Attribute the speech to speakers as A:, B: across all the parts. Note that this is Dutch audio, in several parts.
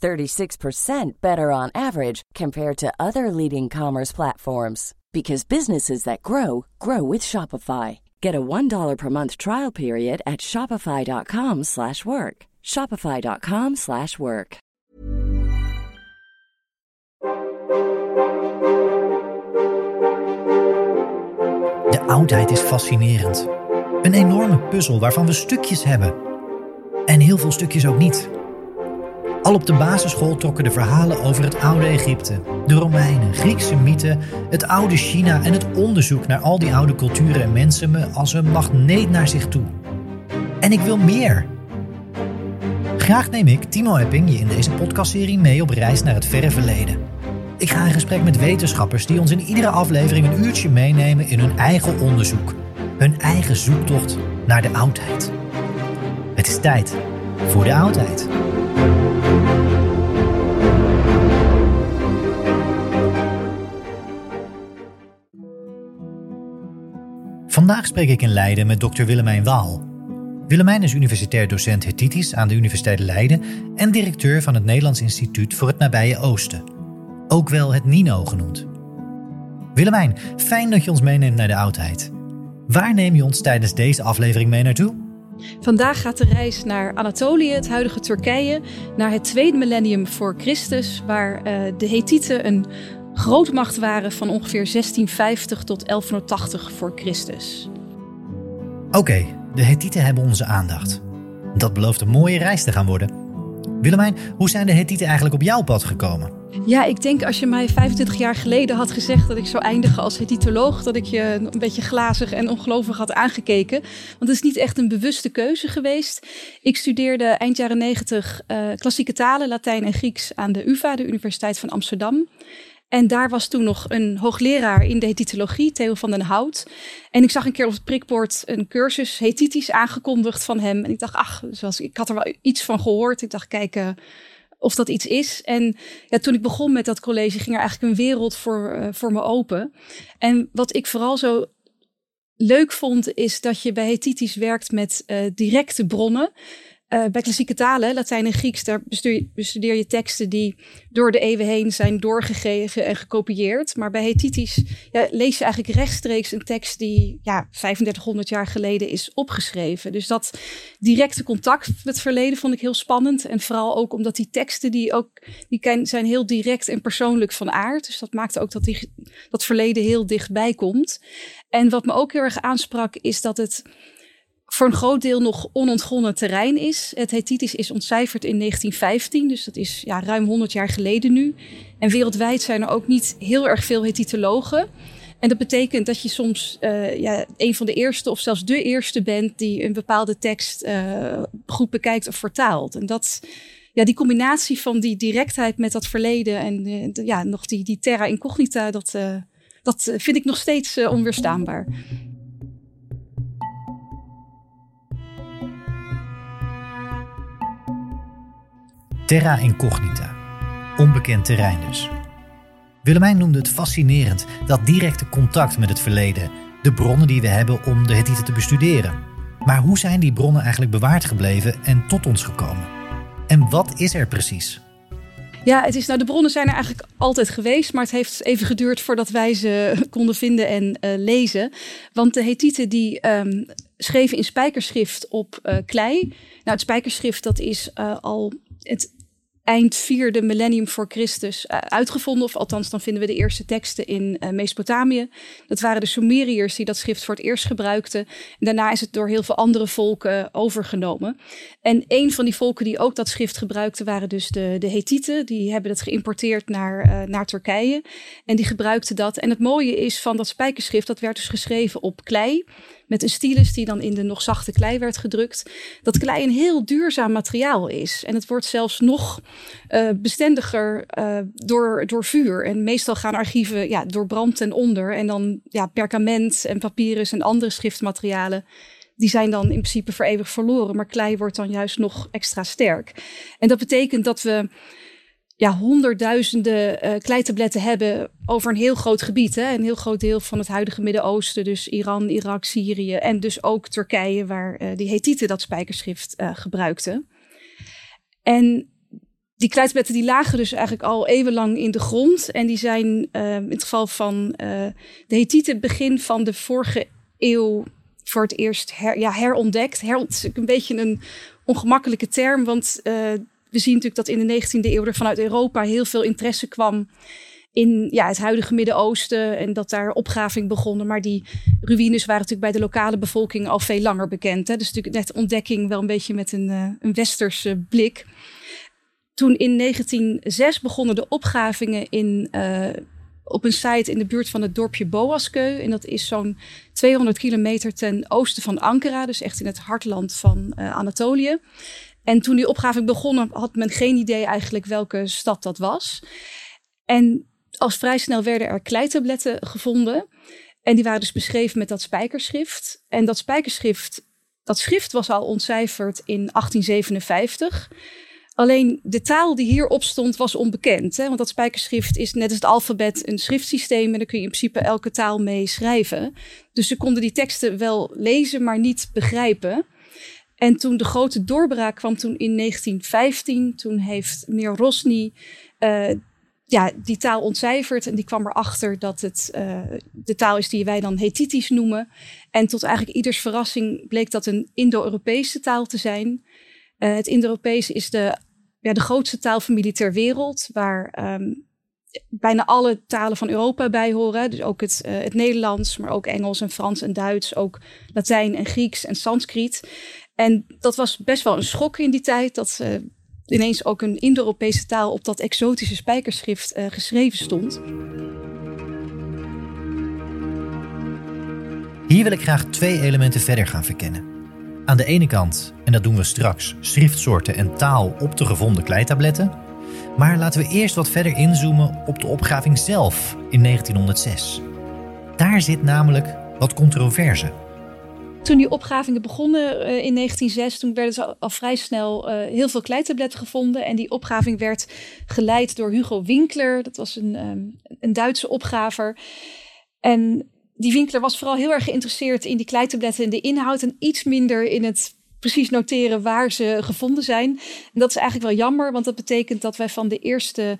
A: 36% better on average compared to other leading commerce platforms because businesses that grow grow with Shopify. Get a $1 per month trial period at shopify.com/work. shopify.com/work.
B: De oudheid is fascinerend. Een enorme puzzel waarvan we stukjes hebben. En heel veel stukjes ook niet. Al op de basisschool trokken de verhalen over het oude Egypte, de Romeinen, Griekse mythen, het oude China en het onderzoek naar al die oude culturen en mensen me als een magneet naar zich toe. En ik wil meer. Graag neem ik, Timo Epping, je in deze podcastserie mee op reis naar het verre verleden. Ik ga in gesprek met wetenschappers die ons in iedere aflevering een uurtje meenemen in hun eigen onderzoek, hun eigen zoektocht naar de oudheid. Het is tijd voor de oudheid. Vandaag spreek ik in Leiden met Dr. Willemijn Waal. Willemijn is universitair docent Hetitisch aan de Universiteit Leiden en directeur van het Nederlands Instituut voor het Nabije Oosten, ook wel het NINO genoemd. Willemijn, fijn dat je ons meeneemt naar de oudheid. Waar neem je ons tijdens deze aflevering mee naartoe?
C: Vandaag gaat de reis naar Anatolië, het huidige Turkije, naar het tweede millennium voor Christus, waar uh, de Hethieten een grootmacht waren van ongeveer 1650 tot 1180 voor Christus.
B: Oké, de Hethieten hebben onze aandacht. Dat belooft een mooie reis te gaan worden. Willemijn, hoe zijn de Hethieten eigenlijk op jouw pad gekomen?
C: Ja, ik denk als je mij 25 jaar geleden had gezegd dat ik zou eindigen als hetitoloog, dat ik je een beetje glazig en ongelovig had aangekeken. Want het is niet echt een bewuste keuze geweest. Ik studeerde eind jaren 90 uh, klassieke talen, Latijn en Grieks aan de UvA, de Universiteit van Amsterdam. En daar was toen nog een hoogleraar in de hetitologie, Theo van den Hout. En ik zag een keer op het prikbord een cursus hetitisch aangekondigd van hem. En ik dacht, ach, zoals, ik had er wel iets van gehoord. Ik dacht, kijk uh, of dat iets is. En ja, toen ik begon met dat college, ging er eigenlijk een wereld voor, uh, voor me open. En wat ik vooral zo leuk vond, is dat je bij hetitisch werkt met uh, directe bronnen. Uh, bij klassieke talen, Latijn en Grieks, daar bestudeer, je teksten die door de eeuwen heen zijn doorgegeven en gekopieerd. Maar bij Hetitisch ja, lees je eigenlijk rechtstreeks een tekst die ja, 3500 jaar geleden is opgeschreven. Dus dat directe contact met het verleden vond ik heel spannend. En vooral ook omdat die teksten die ook, die zijn heel direct en persoonlijk van aard. Dus dat maakt ook dat die, dat verleden heel dichtbij komt. En wat me ook heel erg aansprak is dat het voor een groot deel nog onontgonnen terrein is. Het Hethitisch is ontcijferd in 1915, dus dat is ja, ruim 100 jaar geleden nu. En wereldwijd zijn er ook niet heel erg veel Hethitologen. En dat betekent dat je soms uh, ja, een van de eerste of zelfs de eerste bent die een bepaalde tekst uh, goed bekijkt of vertaalt. En dat, ja, die combinatie van die directheid met dat verleden en de, ja, nog die, die terra incognita, dat, dat vind ik nog steeds onweerstaanbaar.
B: Terra incognita. Onbekend terrein dus. Willemijn noemde het fascinerend, dat directe contact met het verleden, de bronnen die we hebben om de Hethieten te bestuderen. Maar hoe zijn die bronnen eigenlijk bewaard gebleven en tot ons gekomen? En wat is er precies?
C: Ja, het is, nou, de bronnen zijn er eigenlijk altijd geweest, maar het heeft even geduurd voordat wij ze konden vinden en uh, lezen. Want de Hethieten die um, schreven in spijkerschrift op uh, klei. Nou, het spijkerschrift dat is uh, al het eind vierde millennium voor Christus uh, uitgevonden. Of althans, dan vinden we de eerste teksten in uh, Mesopotamië. Dat waren de Sumeriërs die dat schrift voor het eerst gebruikten. En daarna is het door heel veel andere volken overgenomen. En een van die volken die ook dat schrift gebruikten waren dus de, de Hethieten. Die hebben dat geïmporteerd naar, naar Turkije. En die gebruikten dat. En het mooie is van dat spijkerschrift, dat werd dus geschreven op klei met een stylus die dan in de nog zachte klei werd gedrukt. Dat klei een heel duurzaam materiaal is. En het wordt zelfs nog uh, bestendiger uh, door, door vuur. En meestal gaan archieven ja, door brand en onder. En dan ja, perkament en papyrus en andere schriftmaterialen die zijn dan in principe voor eeuwig verloren. Maar klei wordt dan juist nog extra sterk. En dat betekent dat we ja, honderdduizenden uh, kleitabletten hebben over een heel groot gebied. Hè? Een heel groot deel van het huidige Midden-Oosten. Dus Iran, Irak, Syrië en dus ook Turkije, waar uh, die Hethieten dat spijkerschrift uh, gebruikten. En die kleitabletten die lagen dus eigenlijk al eeuwenlang in de grond. En die zijn in het geval van de Hethieten begin van de vorige eeuw voor het eerst ja, herontdekt. Her, is een beetje een ongemakkelijke term, want we zien natuurlijk dat in de 19e eeuw er vanuit Europa heel veel interesse kwam in ja, het huidige Midden-Oosten en dat daar opgraving begonnen. Maar die ruïnes waren natuurlijk bij de lokale bevolking al veel langer bekend. Hè? Dus natuurlijk net ontdekking wel een beetje met een, uh, een westerse blik. Toen in 1906 begonnen de opgravingen in, uh, op een site in de buurt van het dorpje Boaskeu. En dat is zo'n 200 kilometer ten oosten van Ankara, dus echt in het hartland van uh, Anatolië. En toen die opgave begonnen, had men geen idee eigenlijk welke stad dat was. En als vrij snel werden er kleitabletten gevonden. En die waren dus beschreven met dat spijkerschrift. En dat spijkerschrift, dat schrift was al ontcijferd in 1857. Alleen de taal die hierop stond was onbekend. Hè? Want dat spijkerschrift is net als het alfabet een schriftsysteem. En daar kun je in principe elke taal mee schrijven. Dus ze konden die teksten wel lezen, maar niet begrijpen. En toen de grote doorbraak kwam toen in 1915, toen heeft meneer Rosny uh, ja, die taal ontcijferd. En die kwam erachter dat het uh, de taal is die wij dan Hethitisch noemen. En tot eigenlijk ieders verrassing bleek dat een Indo-Europese taal te zijn. Uh, het Indo-Europese is de, ja, de grootste taalfamilie ter wereld, waar um, bijna alle talen van Europa bij horen. Dus ook het, het Nederlands, maar ook Engels en Frans en Duits, ook Latijn en Grieks en Sanskriet. En dat was best wel een schok in die tijd, dat uh, ineens ook een Indo-Europese taal op dat exotische spijkerschrift uh, geschreven stond.
B: Hier wil ik graag twee elementen verder gaan verkennen. Aan de ene kant, en dat doen we straks, schriftsoorten en taal op de gevonden kleitabletten. Maar laten we eerst wat verder inzoomen op de opgraving zelf in 1906. Daar zit namelijk wat controverse.
C: Toen die opgravingen begonnen uh, in 1906, toen werden ze al, vrij snel uh, heel veel kleitabletten gevonden. En die opgraving werd geleid door Hugo Winkler. Dat was een, um, een Duitse opgraver. En die Winkler was vooral heel erg geïnteresseerd in die kleitabletten en de inhoud. En iets minder in het precies noteren waar ze gevonden zijn. En dat is eigenlijk wel jammer, want dat betekent dat wij van de eerste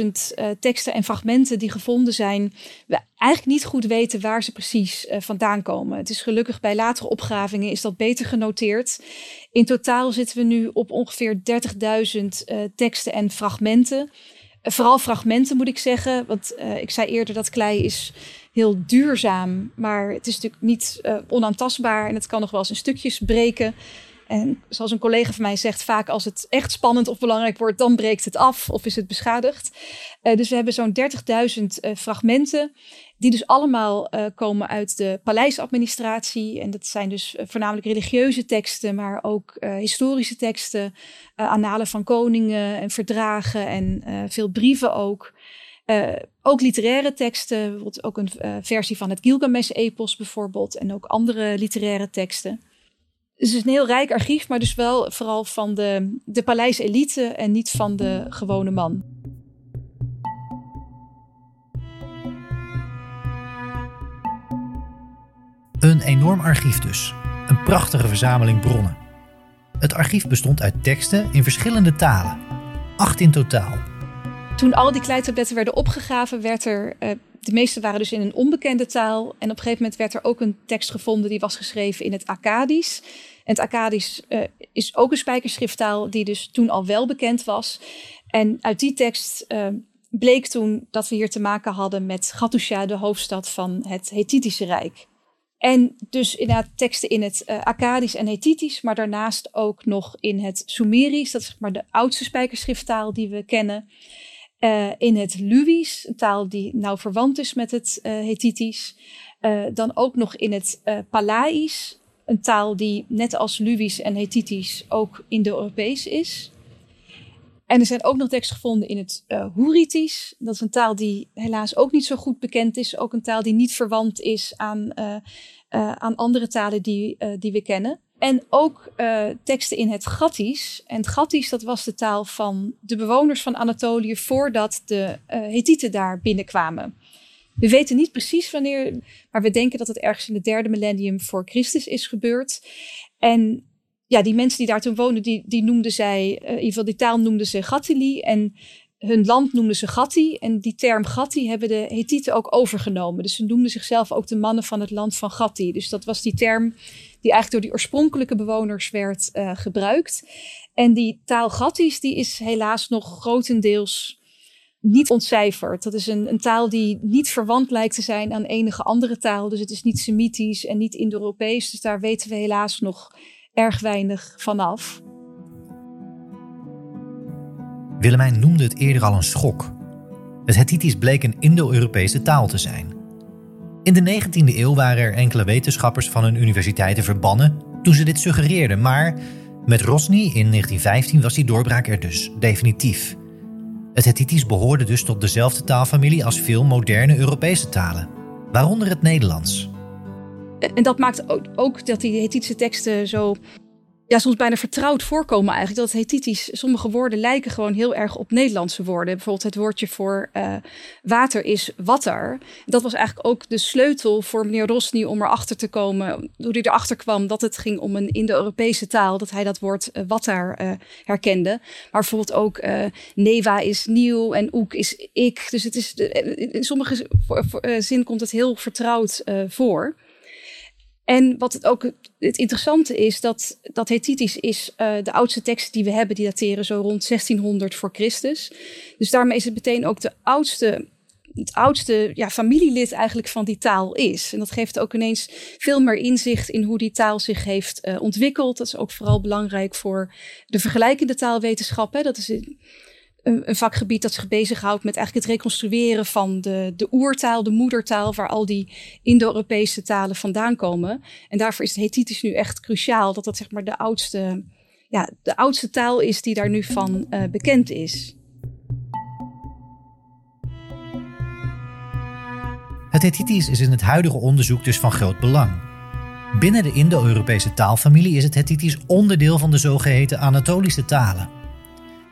C: 10.000 uh, teksten en fragmenten die gevonden zijn, we eigenlijk niet goed weten waar ze precies uh, vandaan komen. Het is gelukkig bij latere opgravingen is dat beter genoteerd. In totaal zitten we nu op ongeveer 30.000 uh, teksten en fragmenten. vooral fragmenten moet ik zeggen, want ik zei eerder dat klei is heel duurzaam. Maar het is natuurlijk niet uh, onaantastbaar en het kan nog wel eens in stukjes breken. En zoals een collega van mij zegt, vaak als het echt spannend of belangrijk wordt, dan breekt het af of is het beschadigd. Uh, dus we hebben zo'n 30.000 uh, fragmenten, die dus allemaal komen uit de paleisadministratie. En dat zijn dus voornamelijk religieuze teksten, maar ook historische teksten, annalen van koningen en verdragen en veel brieven ook. Uh, ook literaire teksten, bijvoorbeeld ook een uh, versie van het Gilgamesh-epos bijvoorbeeld, en ook andere literaire teksten. Dus het is een heel rijk archief, maar dus wel vooral van de, de paleiselite en niet van de gewone man.
B: Een enorm archief dus. Een prachtige verzameling bronnen. Het archief bestond uit teksten in verschillende talen. Acht in totaal
C: toen al die kleitabletten werden opgegraven, werd er uh, de meeste waren dus in een onbekende taal. En op een gegeven moment werd er ook een tekst gevonden die was geschreven in het Akkadisch. En het Akkadisch uh, is ook een spijkerschrifttaal die dus toen al wel bekend was. En uit die tekst uh, bleek toen dat we hier te maken hadden met Gattusha, de hoofdstad van het Hethitische Rijk. En dus inderdaad teksten in het uh, Akkadisch en Hethitisch, maar daarnaast ook nog in het Sumerisch, dat is maar de oudste spijkerschrifttaal die we kennen. Uh, in het Luwisch, een taal die nauw verwant is met het uh, dan ook nog in het Palaisch, een taal die net als Luwisch en Hethitisch ook Indo-Europees is. En er zijn ook nog teksten gevonden in het uh, Hurritisch. Dat is een taal die helaas ook niet zo goed bekend is. Ook een taal die niet verwant is aan, uh, uh, aan andere talen die, die we kennen. En ook teksten in het Gattisch. En het Gattisch, dat was de taal van de bewoners van Anatolië voordat de Hethieten daar binnenkwamen. We weten niet precies wanneer, maar we denken dat het ergens in het derde millennium voor Christus is gebeurd. En ja, die mensen die daar toen woonden, die, die noemden zij, uh, in ieder geval die taal noemden ze Gattili en hun land noemden ze Gatti. En die term Gatti hebben de Hethieten ook overgenomen. Dus ze noemden zichzelf ook de mannen van het land van Gatti. Dus dat was die term die eigenlijk door die oorspronkelijke bewoners werd uh, gebruikt. En die taal Gattisch, die is helaas nog grotendeels niet ontcijferd. Dat is een, een, taal die niet verwant lijkt te zijn aan enige andere taal. Dus het is niet Semitisch en niet Indo-Europees. Dus daar weten we helaas nog erg weinig vanaf.
B: Willemijn noemde het eerder al een schok. Het Hethitisch bleek een Indo-Europese taal te zijn. In de 19e eeuw waren er enkele wetenschappers van hun universiteiten verbannen toen ze dit suggereerden, maar met Rosny in 1915 was die doorbraak er dus definitief. Het Hethitisch behoorde dus tot dezelfde taalfamilie als veel moderne Europese talen, waaronder het Nederlands.
C: En dat maakt ook, dat die Hethitische teksten zo ja, soms bijna vertrouwd voorkomen eigenlijk. Dat Hethitisch, sommige woorden lijken gewoon heel erg op Nederlandse woorden. Bijvoorbeeld het woordje voor uh, water is water. Dat was eigenlijk ook de sleutel voor meneer Rosny om erachter te komen, hoe hij erachter kwam dat het ging om een Indo-Europese taal, dat hij dat woord uh, water uh, herkende. Maar bijvoorbeeld ook Neva is nieuw en Oek is ik. Dus het is, in sommige zin komt het heel vertrouwd voor. En wat het ook het interessante is, dat, dat Hethitisch is uh, de oudste teksten die we hebben, die dateren zo rond 1600 voor Christus. Dus daarmee is het meteen ook de oudste, het oudste ja, familielid eigenlijk van die taal is. En dat geeft ook ineens veel meer inzicht in hoe die taal zich heeft uh, ontwikkeld. Dat is ook vooral belangrijk voor de vergelijkende taalwetenschap. Hè. Dat is een, vakgebied dat zich bezighoudt met eigenlijk het reconstrueren van de, de oertaal, de moedertaal, waar al die Indo-Europese talen vandaan komen. En daarvoor is het Hethitisch nu echt cruciaal dat dat zeg maar de oudste, ja, de oudste taal is die daar nu van uh, bekend is.
B: Het Hethitisch is in het huidige onderzoek dus van groot belang. Binnen de Indo-Europese taalfamilie is het Hethitisch onderdeel van de zogeheten Anatolische talen.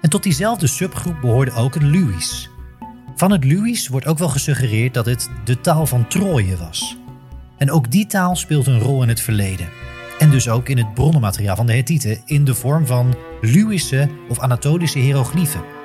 B: En tot diezelfde subgroep behoorde ook het Luwisch. Van het Luwisch wordt ook wel gesuggereerd dat het de taal van Troje was. En ook die taal speelt een rol in het verleden. En dus ook in het bronnenmateriaal van de Hethieten in de vorm van Luwische of Anatolische hieroglyphen.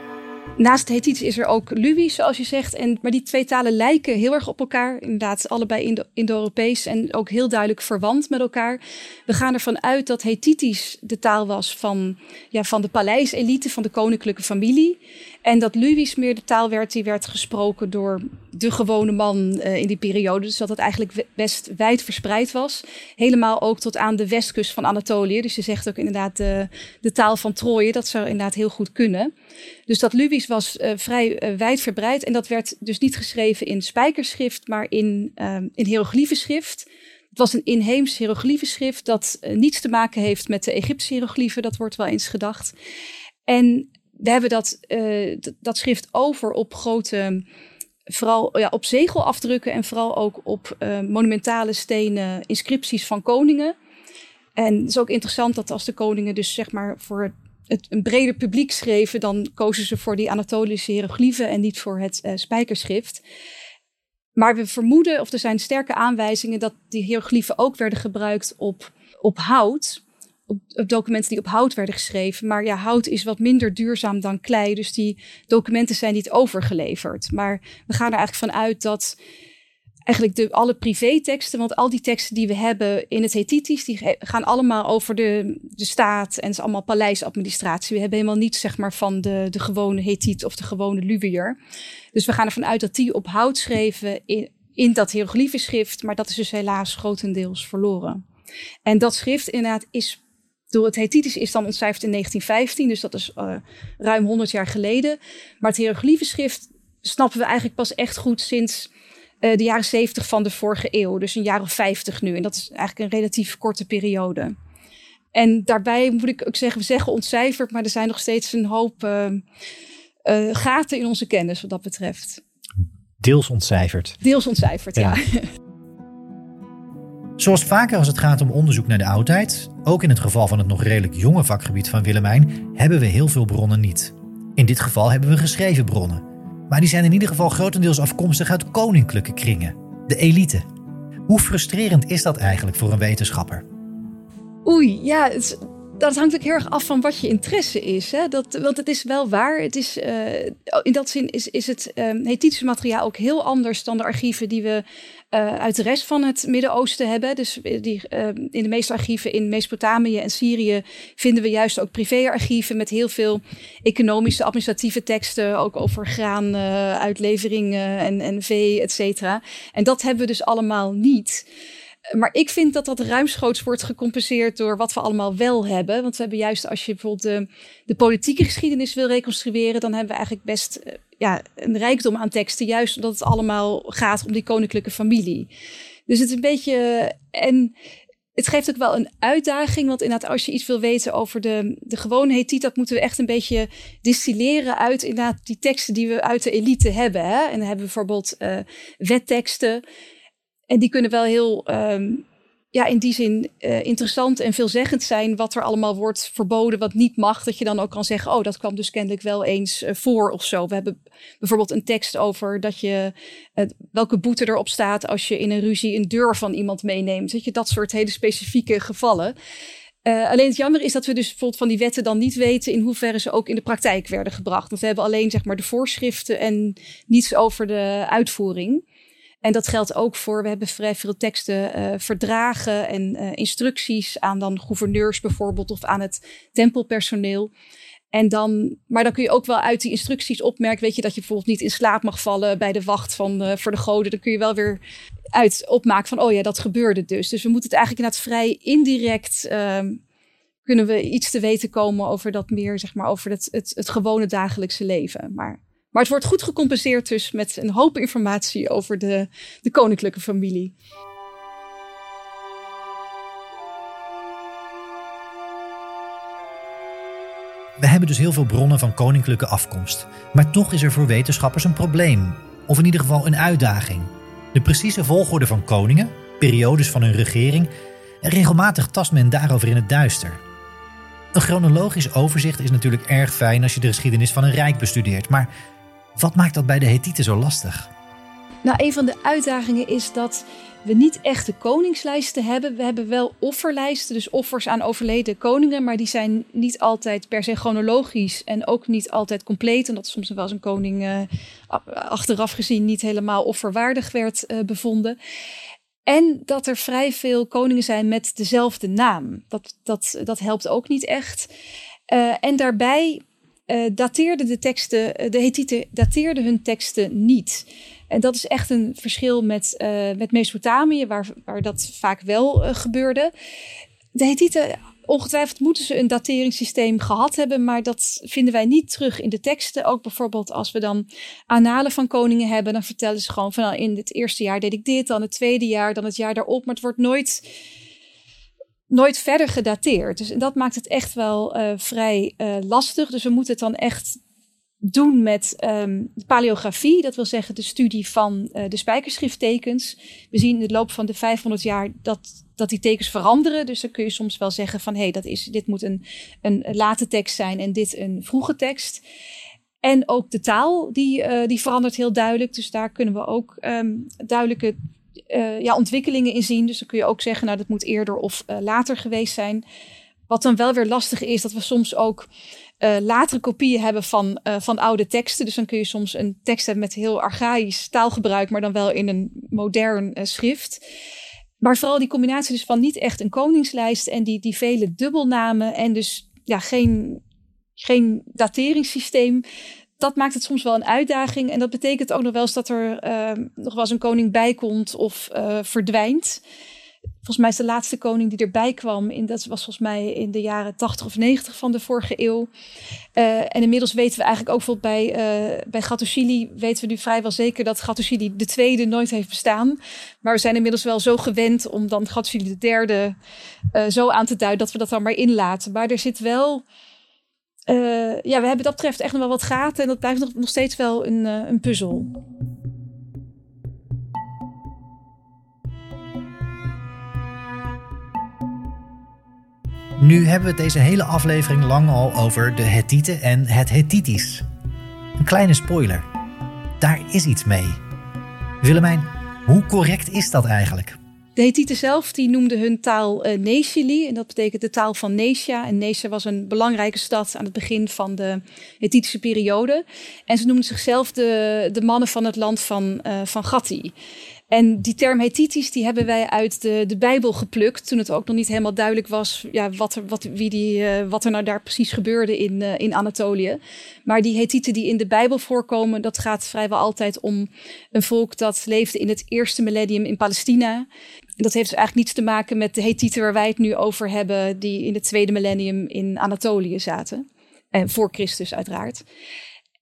C: Naast Hethitisch is er ook Luwisch, zoals je zegt. En, maar die twee talen lijken heel erg op elkaar. Inderdaad, allebei Indo-Europees en ook heel duidelijk verwant met elkaar. We gaan ervan uit dat Hethitisch de taal was van, ja, van de paleiselite, van de koninklijke familie. En dat Luwisch meer de taal werd die werd gesproken door de gewone man uh, in die periode. Dus dat het eigenlijk best wijd verspreid was. Helemaal ook tot aan de westkust van Anatolië. Dus je zegt ook inderdaad de, de taal van Troje. Dat zou inderdaad heel goed kunnen. Dus dat Luwisch was uh, vrij uh, wijd verbreid. En dat werd dus niet geschreven in spijkerschrift, maar in, um, in hieroglyphenschrift. Het was een inheems hieroglyphenschrift dat niets te maken heeft met de Egyptische hieroglyphen. Dat wordt wel eens gedacht. En we hebben dat, uh, dat schrift over op grote, vooral ja, op zegelafdrukken en vooral ook op uh, monumentale stenen inscripties van koningen. En het is ook interessant dat als de koningen dus zeg maar voor het, een breder publiek schreven, dan kozen ze voor die Anatolische hieroglyphen en niet voor het uh, spijkerschrift. Maar we vermoeden, of er zijn sterke aanwijzingen, dat die hieroglyphen ook werden gebruikt op, op hout op, documenten die op hout werden geschreven. Maar ja, hout is wat minder duurzaam dan klei. Dus die documenten zijn niet overgeleverd. Maar we gaan er eigenlijk van uit dat eigenlijk de, alle privéteksten, want al die teksten die we hebben in het Hethitisch, die gaan allemaal over de, de staat en het is allemaal paleisadministratie. We hebben helemaal niets zeg maar, van de, de gewone Hethiet of de gewone Luwier. Dus we gaan ervan uit dat die op hout schreven in, in dat hieroglyphenschrift, maar dat is dus helaas grotendeels verloren. En dat schrift inderdaad is door het Hethitisch is dan ontcijferd in 1915, dus dat is uh, ruim 100 jaar geleden. Maar het hieroglyphenschrift snappen we eigenlijk pas echt goed sinds uh, de jaren 70 van de vorige eeuw. Dus een jaar of 50 nu. En dat is eigenlijk een relatief korte periode. En daarbij moet ik ook zeggen, we zeggen ontcijferd, maar er zijn nog steeds een hoop uh, gaten in onze kennis wat dat betreft.
B: Deels ontcijferd.
C: Deels ontcijferd, ja. ja.
B: Zoals vaker als het gaat om onderzoek naar de oudheid, ook in het geval van het nog redelijk jonge vakgebied van Willemijn, hebben we heel veel bronnen niet. In dit geval hebben we geschreven bronnen. Maar die zijn in ieder geval grotendeels afkomstig uit koninklijke kringen, de elite. Hoe frustrerend is dat eigenlijk voor een wetenschapper?
C: Oei, ja, dat hangt ook heel erg af van wat je interesse is. Hè? Dat, want het is wel waar. Het is, uh, in dat zin is, is het uh, materiaal ook heel anders dan de archieven die we uh, uit de rest van het Midden-Oosten hebben. Dus die, in de meeste archieven in Mesopotamië en Syrië vinden we juist ook privéarchieven met heel veel economische, administratieve teksten. Ook over graan, uitleveringen en, en vee, et cetera. En dat hebben we dus allemaal niet. Maar ik vind dat dat ruimschoots wordt gecompenseerd door wat we allemaal wel hebben. Want we hebben juist, als je bijvoorbeeld de, de politieke geschiedenis wil reconstrueren, dan hebben we eigenlijk best eh, ja, een rijkdom aan teksten. Juist omdat het allemaal gaat om die koninklijke familie. Dus het is een beetje. En het geeft ook wel een uitdaging. Want inderdaad, als je iets wil weten over de, de gewone Hethiet, dat moeten we echt een beetje distilleren uit inderdaad die teksten die we uit de elite hebben. Hè? En dan hebben we bijvoorbeeld uh, wetteksten. En die kunnen wel heel, um, ja, in die zin uh, interessant en veelzeggend zijn. Wat er allemaal wordt verboden, wat niet mag. Dat je dan ook kan zeggen, oh, dat kwam dus kennelijk wel eens uh, voor of zo. We hebben bijvoorbeeld een tekst over dat je, uh, welke boete erop staat als je in een ruzie een deur van iemand meeneemt. Dat je dat soort hele specifieke gevallen. Alleen het jammer is dat we dus bijvoorbeeld van die wetten dan niet weten in hoeverre ze ook in de praktijk werden gebracht. Want we hebben alleen zeg maar de voorschriften en niets over de uitvoering. En dat geldt ook voor, we hebben vrij veel teksten, uh, verdragen en uh, instructies aan dan gouverneurs bijvoorbeeld of aan het tempelpersoneel. En dan, maar dan kun je ook wel uit die instructies opmerken, weet je, dat je bijvoorbeeld niet in slaap mag vallen bij de wacht van, uh, voor de goden. Dan kun je wel weer uit opmaken van, oh ja, dat gebeurde dus. Dus we moeten het eigenlijk inderdaad vrij indirect, ehm, kunnen we iets te weten komen over dat meer, zeg maar, over het, het, het gewone dagelijkse leven. Maar maar het wordt goed gecompenseerd dus met een hoop informatie over de, de koninklijke familie.
B: We hebben dus heel veel bronnen van koninklijke afkomst. Maar toch is er voor wetenschappers een probleem. Of in ieder geval een uitdaging. De precieze volgorde van koningen, periodes van hun regering. Regelmatig tast men daarover in het duister. Een chronologisch overzicht is natuurlijk erg fijn als je de geschiedenis van een rijk bestudeert. Maar wat maakt dat bij de Hethieten zo lastig?
C: Nou, een van de uitdagingen is dat we niet echte koningslijsten hebben. We hebben wel offerlijsten, dus offers aan overleden koningen, maar die zijn niet altijd per se chronologisch en ook niet altijd compleet. En dat soms wel eens een koning uh, achteraf gezien niet helemaal offerwaardig werd uh, bevonden. En dat er vrij veel koningen zijn met dezelfde naam. Dat, dat, dat helpt ook niet echt. Uh, en daarbij uh, dateerden de teksten, eh, de Hethieten dateerden hun teksten niet. En dat is echt een verschil met, uh, met Mesopotamië, waar, waar dat vaak wel gebeurde. De Hethieten, ongetwijfeld moeten ze een dateringssysteem gehad hebben, maar dat vinden wij niet terug in de teksten. Ook bijvoorbeeld als we dan analen van koningen hebben, dan vertellen ze gewoon van nou, in het eerste jaar deed ik dit, dan het tweede jaar, dan het jaar daarop. Maar het wordt nooit nooit verder gedateerd. Dus dat maakt het echt wel uh, vrij uh, lastig. Dus we moeten het dan echt doen met um, paleografie. Dat wil zeggen de studie van uh, de spijkerschrifttekens. We zien in de loop van de 500 jaar dat, dat die tekens veranderen. Dus dan kun je soms wel zeggen van... hé, hey, dat is, dit moet een, een late tekst zijn en dit een vroege tekst. En ook de taal, die, die verandert heel duidelijk. Dus daar kunnen we ook um, duidelijke uh, ja, ontwikkelingen in zien. Dus dan kun je ook zeggen, nou, dat moet eerder of uh, later geweest zijn. Wat dan wel weer lastig is, dat we soms ook uh, latere kopieën hebben van, van oude teksten. Dus dan kun je soms een tekst hebben met heel archaïsch taalgebruik, maar dan wel in een modern schrift. Maar vooral die combinatie dus van niet echt een koningslijst en die, die vele dubbelnamen en dus ja, geen, geen dateringssysteem. Dat maakt het soms wel een uitdaging. En dat betekent ook nog wel eens dat er nog wel eens een koning bij komt of verdwijnt. Volgens mij is de laatste koning die erbij kwam, in, dat was volgens mij in de jaren 80 of 90 van de vorige eeuw. Uh, en inmiddels weten we eigenlijk ook bijvoorbeeld bij, uh, bij Gattushili, weten we nu vrijwel zeker dat Gattushili de tweede nooit heeft bestaan. Maar we zijn inmiddels wel zo gewend om dan Gattushili de derde zo aan te duiden dat we dat dan maar inlaten. Maar er zit wel, ja, we hebben dat betreft echt nog wel wat gaten en dat blijft nog, nog steeds wel een, een puzzel.
B: Nu hebben we deze hele aflevering lang al over de Hethieten en het Hethitisch. Een kleine spoiler. Daar is iets mee. Willemijn, hoe correct is dat eigenlijk?
C: De Hethieten zelf die noemden hun taal uh. En dat betekent de taal van Nesia. En Nesia was een belangrijke stad aan het begin van de Hethitische periode. En ze noemden zichzelf de, de mannen van het land van, uh, van Gatti. En die term Hethitisch, die hebben wij uit de, de Bijbel geplukt. Toen het ook nog niet helemaal duidelijk was ja, wat, er, wat, wie die, uh, wat er nou daar precies gebeurde in, in Anatolië. Maar die Hethieten die in de Bijbel voorkomen, dat gaat vrijwel altijd om een volk dat leefde in het eerste millennium in Palestina. En dat heeft dus eigenlijk niets te maken met de Hethieten waar wij het nu over hebben, die in het tweede millennium in Anatolië zaten. En voor Christus uiteraard.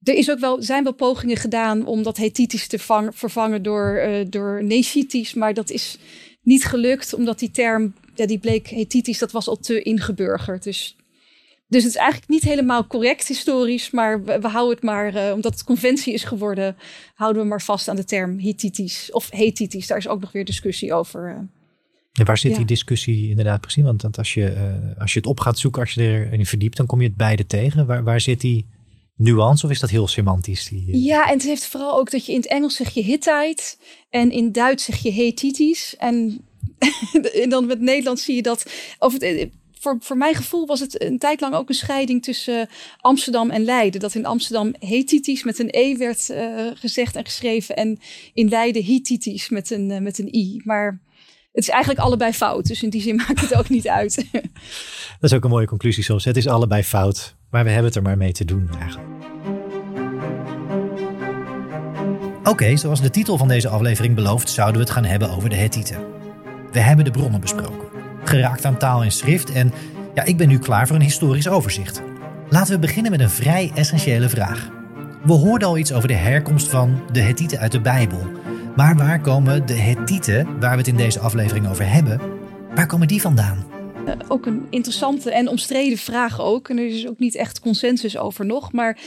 C: Er is ook wel, zijn wel pogingen gedaan om dat Hethitisch te vang, vervangen door, uh, door Neshitisch. Maar dat is niet gelukt, omdat die term, ja, die bleek Hethitisch, dat was al te ingeburgerd. Dus, dus het is eigenlijk niet helemaal correct historisch. Maar we, we houden het maar, uh, omdat het conventie is geworden, houden we maar vast aan de term Hittitisch. Of Hethitisch, daar is ook nog weer discussie over. Uh.
B: En waar zit ja. die discussie inderdaad precies? Want, want als, je, uh, als je het op gaat zoeken, als je erin verdiept, dan kom je het beide tegen. Waar, waar zit die nuance of is dat heel semantisch? Die.
C: Ja, en het heeft vooral ook dat je in het Engels zeg je Hittite en in Duits zeg je Hethitisch. En, en dan met Nederlands zie je dat. Of het, eh, voor, voor mijn gevoel was het een tijd lang ook een scheiding tussen Amsterdam en Leiden. Dat in Amsterdam Hethitisch met een E werd uh, gezegd en geschreven. En in Leiden Hittitisch met een, uh, met een I. Maar het is eigenlijk allebei fout. Dus in die zin maakt het ook niet uit.
B: Dat is ook een mooie conclusie soms. Het is allebei fout. Maar we hebben het er maar mee te doen eigenlijk. Oké, zoals de titel van deze aflevering belooft, zouden we het gaan hebben over de Hethieten. We hebben de bronnen besproken, geraakt aan taal en schrift en ja, ik ben nu klaar voor een historisch overzicht. Laten we beginnen met een vrij essentiële vraag. We hoorden al iets over de herkomst van de Hethieten uit de Bijbel. Maar waar komen de Hethieten, waar we het in deze aflevering over hebben, waar komen die vandaan?
C: Uh, ook een interessante en omstreden vraag ook. En er is ook niet echt consensus over nog. Maar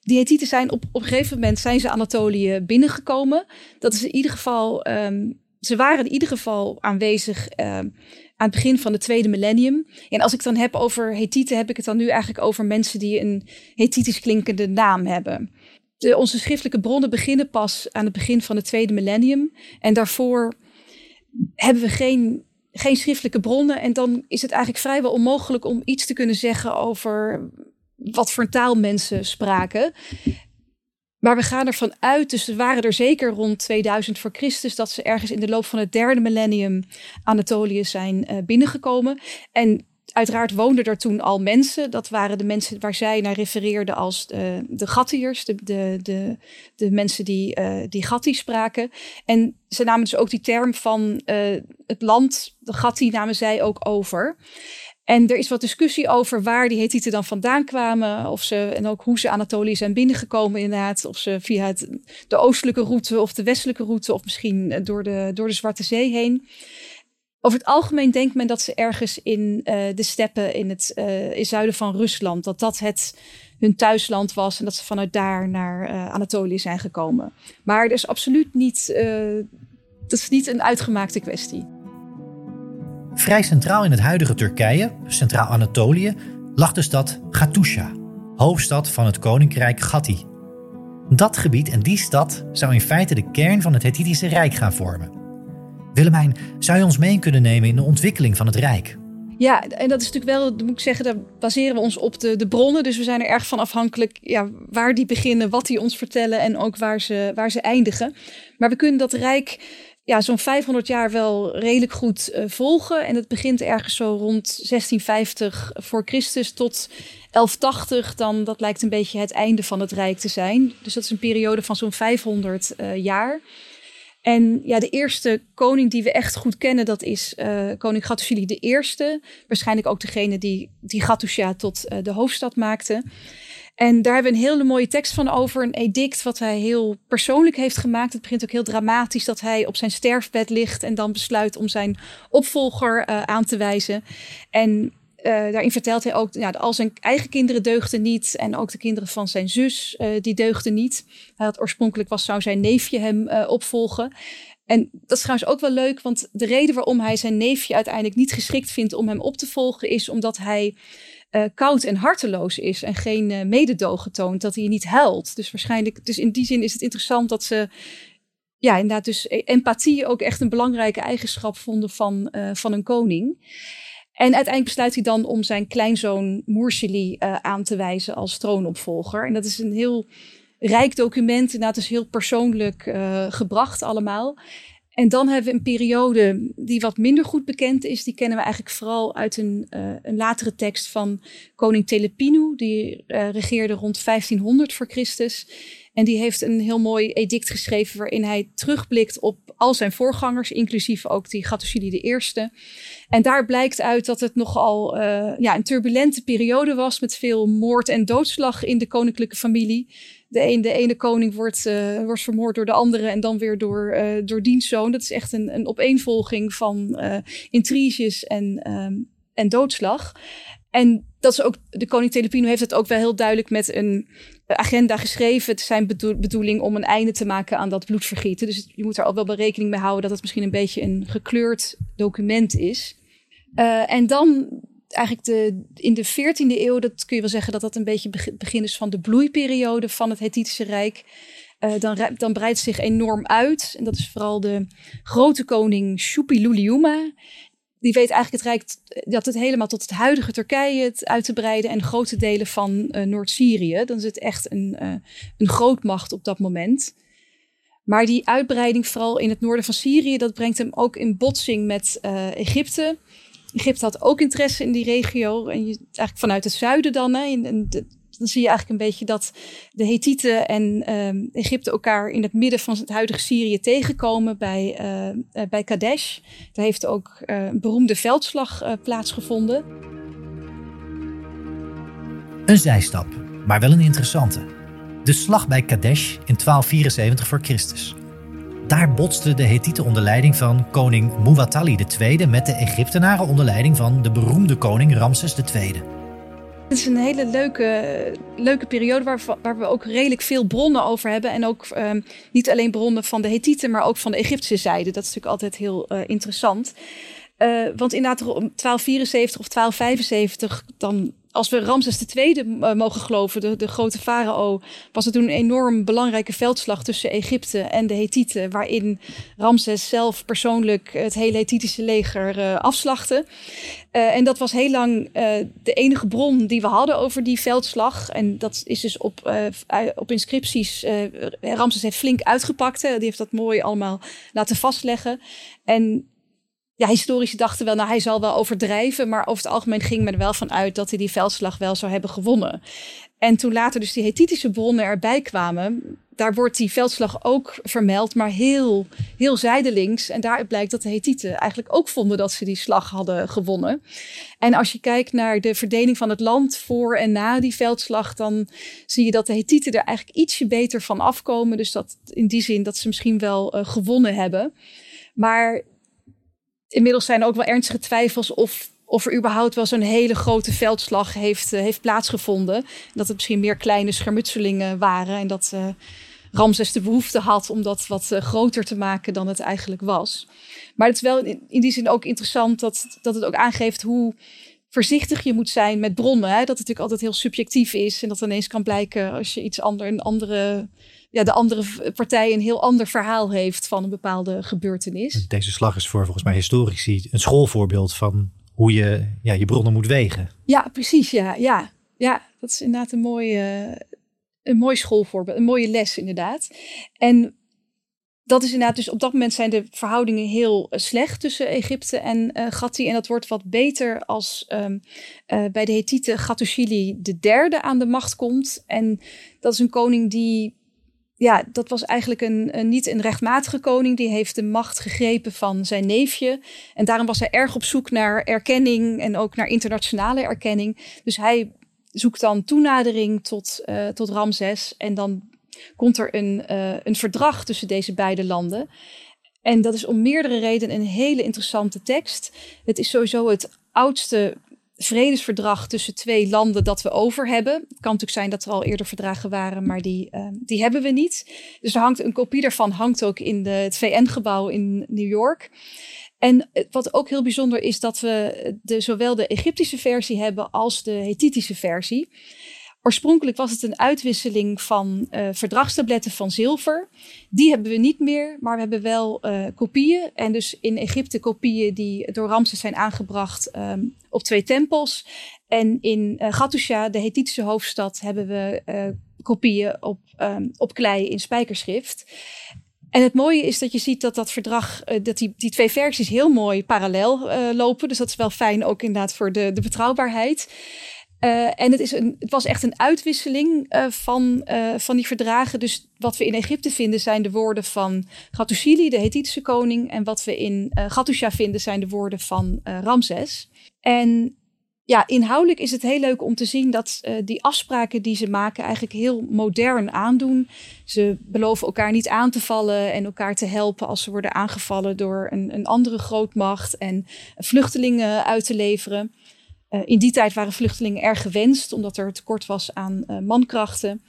C: die Hethieten zijn op, op een gegeven moment zijn ze Anatolië binnengekomen. Dat is in ieder geval. Um, ze waren in ieder geval aanwezig um, aan het begin van het tweede millennium. En als ik dan heb over Hethieten, heb ik het dan nu eigenlijk over mensen die een Hethitisch klinkende naam hebben. De, onze schriftelijke bronnen beginnen pas aan het begin van het tweede millennium. En daarvoor hebben we geen geen schriftelijke bronnen. En dan is het eigenlijk vrijwel onmogelijk om iets te kunnen zeggen over wat voor taal mensen spraken. Maar we gaan ervan uit, dus we waren er zeker rond 2000 voor Christus, dat ze ergens in de loop van het derde millennium Anatolië zijn uh, binnengekomen. En uiteraard woonden er toen al mensen. Dat waren de mensen waar zij naar refereerden als de, de Gattiërs, de, de, de, de mensen die, uh, die Gatti spraken. En ze namen dus ook die term van het land, de Gatti, namen zij ook over. En er is wat discussie over waar die Hethieten dan vandaan kwamen. Of ze, en ook hoe ze Anatolië zijn binnengekomen inderdaad. Of ze via de oostelijke route of de westelijke route. Of misschien door de, door de Zwarte Zee heen. Over het algemeen denkt men dat ze ergens in uh, de steppen in het uh, in zuiden van Rusland, dat dat het hun thuisland was en dat ze vanuit daar naar Anatolië zijn gekomen. Maar dat is absoluut niet, dat is niet een uitgemaakte kwestie.
B: Vrij centraal in het huidige Turkije, centraal Anatolië, lag de stad Gatoucha, hoofdstad van het koninkrijk Gatti. Dat gebied en die stad zou in feite de kern van het Hethitische Rijk gaan vormen. Willemijn, zou je ons mee kunnen nemen in de ontwikkeling van het Rijk?
C: Ja, en dat is natuurlijk wel, moet ik zeggen, daar baseren we ons op de, de bronnen. Dus we zijn er erg van afhankelijk ja, waar die beginnen, wat die ons vertellen en ook waar ze, waar ze eindigen. Maar we kunnen dat rijk ja, zo'n 500 jaar wel redelijk goed uh, volgen. En het begint ergens zo rond 1650 voor Christus tot 1180. Dan, dat lijkt een beetje het einde van het rijk te zijn. Dus dat is een periode van zo'n 500 uh, jaar. En ja, de eerste koning die we echt goed kennen, dat is uh, koning de Eerste. Waarschijnlijk ook degene die, die Gattusia tot de hoofdstad maakte. En daar hebben we een hele mooie tekst van over. Een edict wat hij heel persoonlijk heeft gemaakt. Het begint ook heel dramatisch dat hij op zijn sterfbed ligt en dan besluit om zijn opvolger uh, aan te wijzen. En uh, daarin vertelt hij ook, ja, al zijn eigen kinderen deugden niet. En ook de kinderen van zijn zus, uh, die deugden niet. Hij had oorspronkelijk was, zou zijn neefje hem opvolgen. En dat is trouwens ook wel leuk, want de reden waarom hij zijn neefje uiteindelijk niet geschikt vindt om hem op te volgen, is omdat hij koud en harteloos is en geen mededogen toont, dat hij niet huilt. Dus waarschijnlijk, dus in die zin is het interessant dat ze ja, inderdaad, dus empathie ook echt een belangrijke eigenschap vonden van, van een koning. En uiteindelijk besluit hij dan om zijn kleinzoon Moerseli uh, aan te wijzen als troonopvolger. En dat is een heel rijk document, inderdaad is heel persoonlijk uh, gebracht allemaal. En dan hebben we een periode die wat minder goed bekend is. Die kennen we eigenlijk vooral uit een, uh, een latere tekst van koning Telepinu. Die regeerde rond 1500 voor Christus. En die heeft een heel mooi edict geschreven waarin hij terugblikt op al zijn voorgangers, inclusief ook die de Eerste. En daar blijkt uit dat het nogal uh, ja, een turbulente periode was met veel moord en doodslag in de koninklijke familie. De, de ene koning wordt, uh, wordt vermoord door de andere en dan weer door, uh, door dienstzoon. Dat is echt een, een opeenvolging van intriges en, um, en doodslag. En dat is ook, de koning Telepino heeft het ook wel heel duidelijk met een agenda geschreven. Het is zijn bedoeling om een einde te maken aan dat bloedvergieten. Dus je moet er al wel rekening mee houden dat het misschien een beetje een gekleurd document is. En dan eigenlijk de, in de 14e eeuw, dat kun je wel zeggen dat dat een beetje het begin is van de bloeiperiode van het Hethitische Rijk. Uh, dan, dan breidt zich enorm uit. En dat is vooral de grote koning Shupiluliuma die weet eigenlijk het Rijk dat het helemaal tot het huidige Turkije uit te breiden en grote delen van uh, Noord-Syrië. Dan is het echt een, uh, een grootmacht op dat moment. Maar die uitbreiding, vooral in het noorden van Syrië, dat brengt hem ook in botsing met Egypte. Egypte had ook interesse in die regio. En je, eigenlijk vanuit het zuiden dan. Hè, dan zie je eigenlijk een beetje dat de Hethieten en um, Egypte elkaar in het midden van het huidige Syrië tegenkomen bij, uh, bij Kadesh. Daar heeft ook uh, een beroemde veldslag plaatsgevonden.
B: Een zijstap, maar wel een interessante. De slag bij Kadesh in 1274 voor Christus. Daar botsten de Hethieten onder leiding van koning Muwatalli II met de Egyptenaren onder leiding van de beroemde koning Ramses II.
C: Het is een hele leuke, leuke periode waar, waar we ook redelijk veel bronnen over hebben. En ook um, niet alleen bronnen van de Hethieten, maar ook van de Egyptische zijde. Dat is natuurlijk altijd heel uh, interessant. Uh, want inderdaad, om 1274 of 1275, dan als we Ramses II uh, mogen geloven, de, de grote farao, was het toen een enorm belangrijke veldslag tussen Egypte en de Hethieten, waarin Ramses zelf persoonlijk het hele Hethitische leger uh, afslachtte. Uh, en dat was heel lang de enige bron die we hadden over die veldslag. En dat is dus op, op inscripties. Ramses heeft flink uitgepakt. Die heeft dat mooi allemaal laten vastleggen. En ja, historici dachten wel, nou hij zal wel overdrijven. Maar over het algemeen ging men er wel van uit dat hij die veldslag wel zou hebben gewonnen. En toen later dus die Hethitische bronnen erbij kwamen, daar wordt die veldslag ook vermeld, maar heel, heel zijdelings. En daaruit blijkt dat de Hethieten eigenlijk ook vonden dat ze die slag hadden gewonnen. En als je kijkt naar de verdeling van het land voor en na die veldslag, dan zie je dat de Hethieten er eigenlijk ietsje beter van afkomen. Dus dat in die zin dat ze misschien wel uh, gewonnen hebben. Maar inmiddels zijn er ook wel ernstige twijfels of, of er überhaupt wel zo'n hele grote veldslag heeft, uh, heeft plaatsgevonden. Dat het misschien meer kleine schermutselingen waren en dat uh, Ramses de behoefte had om dat wat uh, groter te maken dan het eigenlijk was. Maar het is wel in, die zin ook interessant dat, dat het ook aangeeft hoe voorzichtig je moet zijn met bronnen. Hè? Dat het natuurlijk altijd heel subjectief is en dat ineens kan blijken als je iets ander, een andere ja, de andere partij een heel ander verhaal heeft van een bepaalde gebeurtenis.
B: Deze slag is voor volgens mij historici een schoolvoorbeeld van hoe je ja, je bronnen moet wegen.
C: Ja, precies. Ja, ja. ja dat is inderdaad een mooie, een mooi schoolvoorbeeld, een mooie les inderdaad. En dat is inderdaad, dus op dat moment zijn de verhoudingen heel uh, slecht tussen Egypte en uh, Gatti. En dat wordt wat beter als um, uh, bij de Hethieten Gattushili de derde aan de macht komt. En dat is een koning die, ja, dat was eigenlijk een, niet een rechtmatige koning. Die heeft de macht gegrepen van zijn neefje. En daarom was hij erg op zoek naar erkenning en ook naar internationale erkenning. Dus hij zoekt dan toenadering tot, tot Ramses. En dan komt er een, uh, een verdrag tussen deze beide landen. En dat is om meerdere redenen een hele interessante tekst. Het is sowieso het oudste vredesverdrag tussen twee landen dat we over hebben. Het kan natuurlijk zijn dat er al eerder verdragen waren, maar die, uh, die hebben we niet. Dus er hangt een kopie daarvan hangt ook in het VN-gebouw in New York. En wat ook heel bijzonder is dat we de, zowel de Egyptische versie hebben als de Hethitische versie. Oorspronkelijk was het een uitwisseling van uh, verdragstabletten van zilver. Die hebben we niet meer, maar we hebben wel uh, kopieën. En dus in Egypte kopieën die door Ramses zijn aangebracht um, op twee tempels. En in uh, Gattusha, de Hethitische hoofdstad, hebben we kopieën op, um, op klei in spijkerschrift. En het mooie is dat je ziet dat dat verdrag, dat die, die twee versies heel mooi parallel lopen. Dus dat is wel fijn ook inderdaad voor de, de betrouwbaarheid. Uh, en het, is een, het was echt een uitwisseling uh, van, uh, van die verdragen. Dus wat we in Egypte vinden zijn de woorden van Gattushili, de Hethitische koning. En wat we in Gattusha vinden zijn de woorden van Ramses. En ja, inhoudelijk is het heel leuk om te zien dat die afspraken die ze maken eigenlijk heel modern aandoen. Ze beloven elkaar niet aan te vallen en elkaar te helpen als ze worden aangevallen door een, een andere grootmacht. En vluchtelingen uit te leveren. Uh, in die tijd waren vluchtelingen erg gewenst, omdat er tekort was aan uh, mankrachten.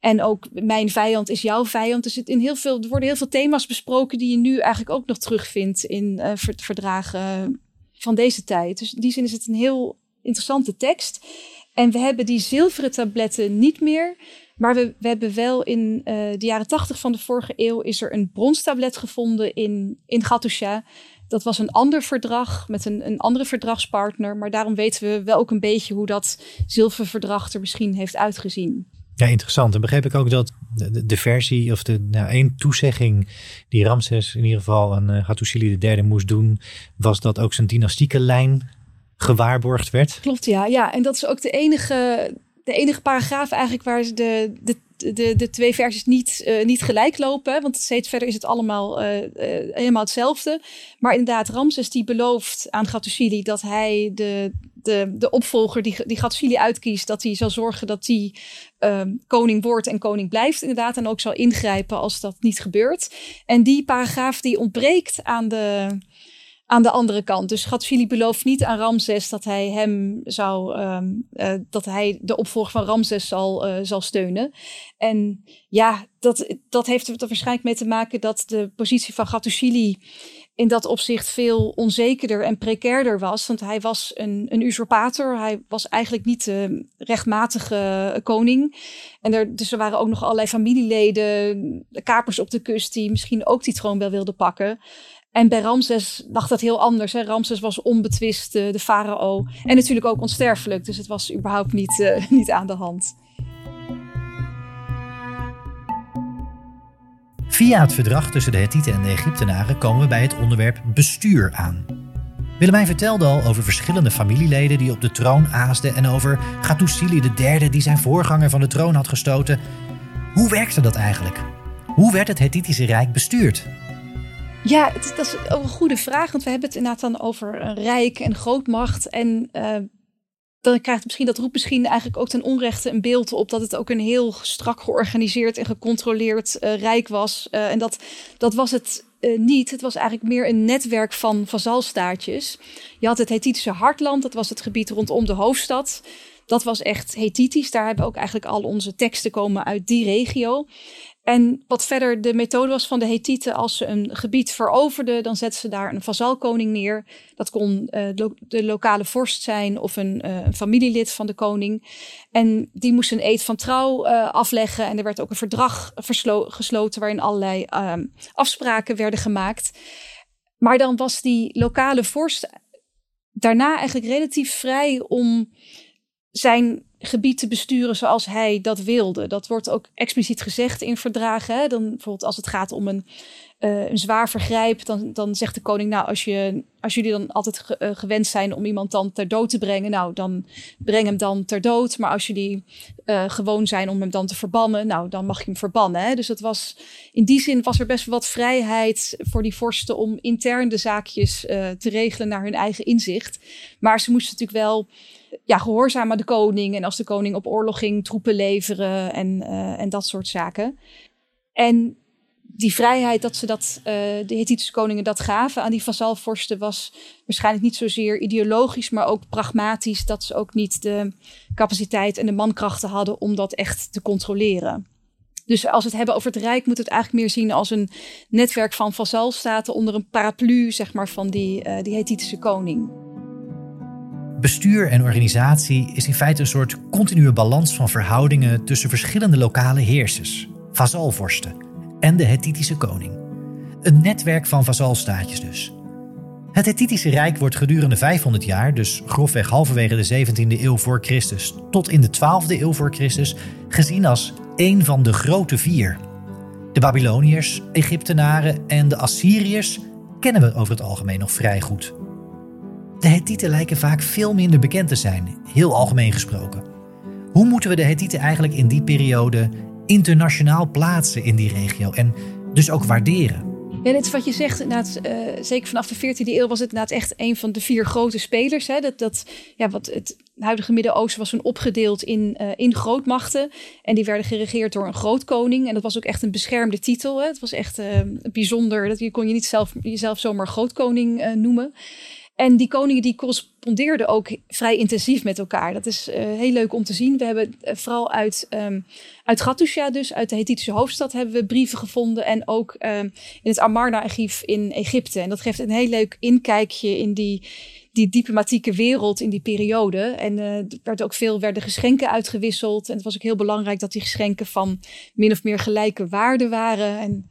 C: En ook mijn vijand is jouw vijand. Dus het in heel veel, er worden heel veel thema's besproken die je nu eigenlijk ook nog terugvindt in uh, verdragen van deze tijd. Dus in die zin is het een heel interessante tekst. En we hebben die zilveren tabletten niet meer. Maar we, we hebben wel in de jaren tachtig van de vorige eeuw is er een bronstablet gevonden in, in. Dat was een ander verdrag met een, een andere verdragspartner. Maar daarom weten we wel ook een beetje hoe dat zilververdrag er misschien heeft uitgezien.
B: Ja, interessant. En begreep ik ook dat de, de versie of de nou, één toezegging die Ramses in ieder geval aan uh, Hattusili III moest doen, was dat ook zijn dynastieke lijn gewaarborgd werd.
C: Klopt, ja. ja. En dat is ook de enige, de enige paragraaf eigenlijk waar ze de, de de, de twee versies niet, uh, niet gelijk lopen. Want steeds verder is het allemaal uh, helemaal hetzelfde. Maar inderdaad, Ramses die belooft aan Gattushili dat hij de, de, de opvolger die, die Gattushili uitkiest, dat hij zal zorgen dat hij ehm, koning wordt en koning blijft inderdaad. En ook zal ingrijpen als dat niet gebeurt. En die paragraaf die ontbreekt aan de aan de andere kant. Dus Gatshili belooft niet aan Ramses dat hij hem zou, um, uh, dat hij de opvolger van Ramses zal, uh, zal steunen. En ja, dat, dat heeft er waarschijnlijk mee te maken dat de positie van Gattushili in dat opzicht veel onzekerder en precairder was. Want hij was een, een usurpator. Hij was eigenlijk niet de rechtmatige koning. En er, dus er waren ook nog allerlei familieleden, kapers op de kust, die misschien ook die troon wel wilden pakken. En bij Ramses lag dat heel anders. Ramses was onbetwist uh, de farao. En natuurlijk ook onsterfelijk. Dus het was überhaupt niet, uh, niet aan de hand.
B: Via het verdrag tussen de Hethieten en de Egyptenaren komen we bij het onderwerp bestuur aan. Willemijn vertelde al over verschillende familieleden die op de troon aasden en over Gattusili III die zijn voorganger van de troon had gestoten. Hoe werkte dat eigenlijk? Hoe werd het Hethitische Rijk bestuurd?
C: Ja, het, dat is ook een goede vraag. Want we hebben het inderdaad dan over rijk en grootmacht. En uh, dan krijgt misschien, dat roept misschien eigenlijk ook ten onrechte een beeld op dat het ook een heel strak georganiseerd en gecontroleerd uh, rijk was. Uh, en dat, dat was het niet. Het was eigenlijk meer een netwerk van vazalstaatjes. Je had het Hethitische Hartland, dat was het gebied rondom de hoofdstad. Dat was echt Hethitisch. Daar hebben ook eigenlijk al onze teksten komen uit die regio. En wat verder de methode was van de Hethieten, als ze een gebied veroverden, dan zetten ze daar een vazalkoning neer. Dat kon uh, de lokale vorst zijn of een, uh, een, familielid van de koning. En die moest een eed van trouw uh, afleggen. En er werd ook een verdrag gesloten waarin allerlei ehm, afspraken werden gemaakt. Maar dan was die lokale vorst daarna eigenlijk relatief vrij om zijn gebied te besturen zoals hij dat wilde. Dat wordt ook expliciet gezegd in verdragen. Hè? Dan bijvoorbeeld als het gaat om een, uh, een zwaar vergrijp, dan, dan zegt de koning, nou, als, je, als jullie dan altijd ge, uh, gewend zijn om iemand dan ter dood te brengen, nou, dan breng hem dan ter dood. Maar als jullie uh, gewoon zijn om hem dan te verbannen, nou, dan mag je hem verbannen. Hè? Dus het was, in die zin was er best wel wat vrijheid voor die vorsten om intern de zaakjes te regelen naar hun eigen inzicht. Maar ze moesten natuurlijk wel ja, gehoorzaam aan de koning. En als de koning op oorlog ging, troepen leveren en, uh, en dat soort zaken. En die vrijheid dat ze dat, uh, de Hethitische koningen dat gaven aan die vazalvorsten was waarschijnlijk niet zozeer ideologisch, maar ook pragmatisch. Dat ze ook niet de capaciteit en de mankrachten hadden om dat echt te controleren. Dus als we het hebben over het Rijk, moet het eigenlijk meer zien als een netwerk van vazalstaten onder een paraplu, zeg maar, van die, uh, die Hethitische koning.
B: Bestuur en organisatie is in feite een soort continue balans van verhoudingen tussen verschillende lokale heersers, vazalvorsten en de Hethitische koning. Een netwerk van vazalstaatjes dus. Het Hethitische Rijk wordt gedurende 500 jaar, dus grofweg halverwege de 17e eeuw voor Christus tot in de 12e eeuw voor Christus, gezien als één van de grote vier. De Babyloniërs, Egyptenaren en de Assyriërs kennen we over het algemeen nog vrij goed. De Hethieten lijken vaak veel minder bekend te zijn, heel algemeen gesproken. Hoe moeten we de Hethieten eigenlijk in die periode internationaal plaatsen in die regio en dus ook waarderen?
C: Ja, is wat je zegt. Uh, zeker vanaf de 14e eeuw was het inderdaad echt een van de vier grote spelers. Hè. Dat, dat, ja, wat het huidige Midden-Oosten was een opgedeeld in, uh, in grootmachten. En die werden geregeerd door een grootkoning. En dat was ook echt een beschermde titel. Hè. Het was echt uh, bijzonder. Dat je kon je niet zelf, jezelf zomaar grootkoning noemen. En die koningen die correspondeerden ook vrij intensief met elkaar. Dat is uh, heel leuk om te zien. We hebben uh, vooral uit, um, uit Gattusha, dus uit de Hethitische hoofdstad, hebben we brieven gevonden. En ook um, in het Amarna-archief in Egypte. En dat geeft een heel leuk inkijkje in die, die diplomatieke wereld in die periode. En uh, er werd ook veel werden geschenken uitgewisseld. En het was ook heel belangrijk dat die geschenken van min of meer gelijke waarde waren. En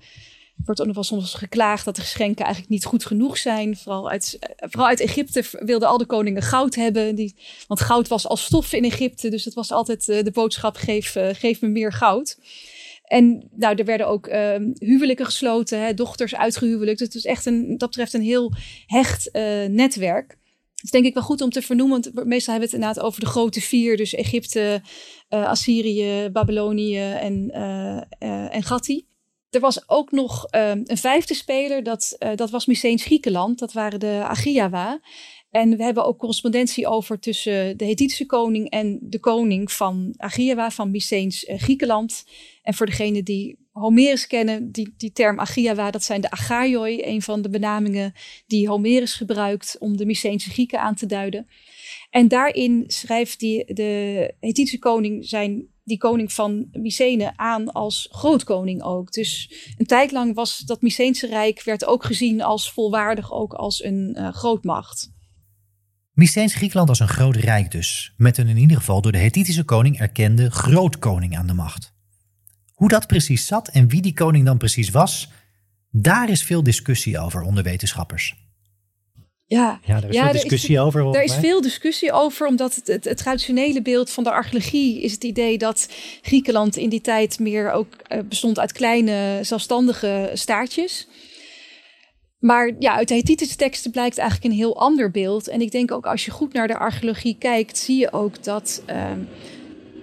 C: wordt ook nog soms geklaagd dat de geschenken eigenlijk niet goed genoeg zijn. Vooral uit, vooral uit Egypte wilden al de koningen goud hebben. Die, want goud was als stof in Egypte. Dus het was altijd uh, de boodschap: geef, uh, geef me meer goud. En nou, er werden ook uh, huwelijken gesloten, hè, dochters uitgehuwelijkt. Dus het is echt een, dat betreft een heel hecht netwerk. Het is denk ik wel goed om te vernoemen, want meestal hebben we het inderdaad over de grote vier. Dus Egypte, Assyrië, Babylonië en, en Gatti. Er was ook nog um, een vijfde speler, dat, uh, dat was Myceens Griekenland. Dat waren de Agiawa. En we hebben ook correspondentie over tussen de Hethitische koning en de koning van Agiawa, van Myceens uh, Griekenland. En voor degenen die Homerus kennen, die, die term Agiawa, dat zijn de Agaioi, een van de benamingen die Homerus gebruikt om de Myceense Grieken aan te duiden. En daarin schrijft die, de Hethitische koning zijn die koning van Mycene aan als grootkoning ook. Dus een tijd lang was dat Myceense rijk werd ook gezien als volwaardig ook als een uh, grootmacht.
B: Myceens Griekenland was een groot rijk dus, met een in ieder geval door de Hethitische koning erkende grootkoning aan de macht. Hoe dat precies zat en wie die koning dan precies was, daar is veel discussie over onder wetenschappers.
C: Ja,
D: ja er is ja, veel discussie
C: is,
D: over.
C: Er is veel discussie over, omdat het, het, het, traditionele beeld van de archeologie is het idee dat Griekenland in die tijd meer ook uh, bestond uit kleine zelfstandige staartjes. Maar ja, uit de Hethitische teksten blijkt eigenlijk een heel ander beeld. En ik denk ook als je goed naar de archeologie kijkt, zie je ook dat, uh,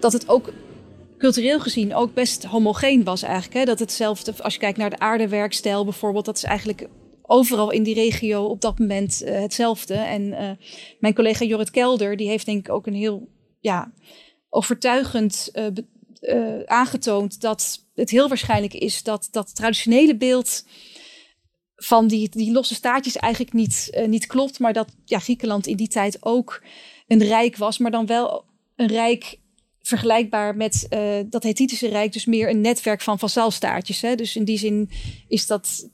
C: dat het ook cultureel gezien ook best homogeen was eigenlijk. Hè? Dat hetzelfde, als je kijkt naar de aardewerkstijl bijvoorbeeld, dat is eigenlijk overal in die regio op dat moment uh, hetzelfde. En uh, mijn collega Jorrit Kelder, die heeft denk ik ook een heel ja, overtuigend uh, aangetoond dat het heel waarschijnlijk is dat dat traditionele beeld van die, die losse staatjes eigenlijk niet, niet klopt. Maar dat ja, Griekenland in die tijd ook een rijk was, maar dan wel een rijk vergelijkbaar met dat Hethitische Rijk, dus meer een netwerk van vazalstaatjes. Hè? Dus in die zin is dat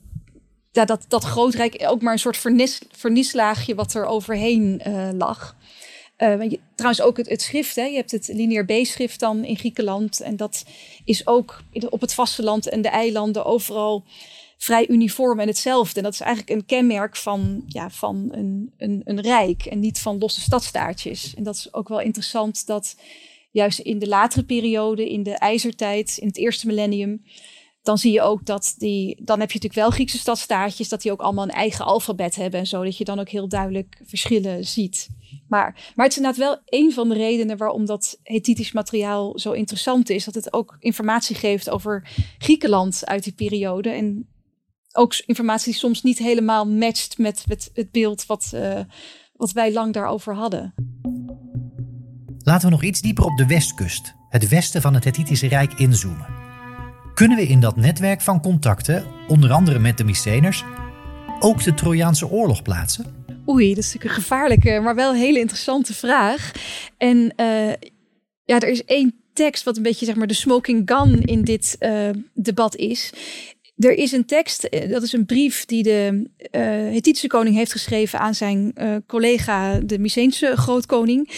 C: ja, dat, dat grootrijk ook maar een soort vernis, vernislaagje wat er overheen uh, lag. Je, trouwens ook het, het schrift, hè? je hebt het lineair B-schrift dan in Griekenland. En dat is ook op het vasteland en de eilanden overal vrij uniform en hetzelfde. En dat is eigenlijk een kenmerk van, ja, van een, een, een rijk en niet van losse stadstaartjes. En dat is ook wel interessant dat juist in de latere periode, in de ijzertijd, in het eerste millennium, dan zie je ook dat die, dan heb je natuurlijk wel Griekse stadstaatjes, dat die ook allemaal een eigen alfabet hebben en zo, dat je dan ook heel duidelijk verschillen ziet. Maar, maar het is inderdaad wel een van de redenen waarom dat Hethitisch materiaal zo interessant is, dat het ook informatie geeft over Griekenland uit die periode en ook informatie die soms niet helemaal matcht met, het beeld wat, uh, wat wij lang daarover hadden.
B: Laten we nog iets dieper op de westkust, het westen van het Hethitische Rijk, inzoomen. Kunnen we in dat netwerk van contacten, onder andere met de Myceners, ook de Trojaanse oorlog plaatsen?
C: Oei, dat is natuurlijk een gevaarlijke, maar wel hele interessante vraag. En uh, ja, er is één tekst wat een beetje zeg maar de smoking gun in dit uh, debat is. Er is een tekst, eh, dat is een brief die de uh, Hethitische koning heeft geschreven aan zijn collega, de Myceense grootkoning.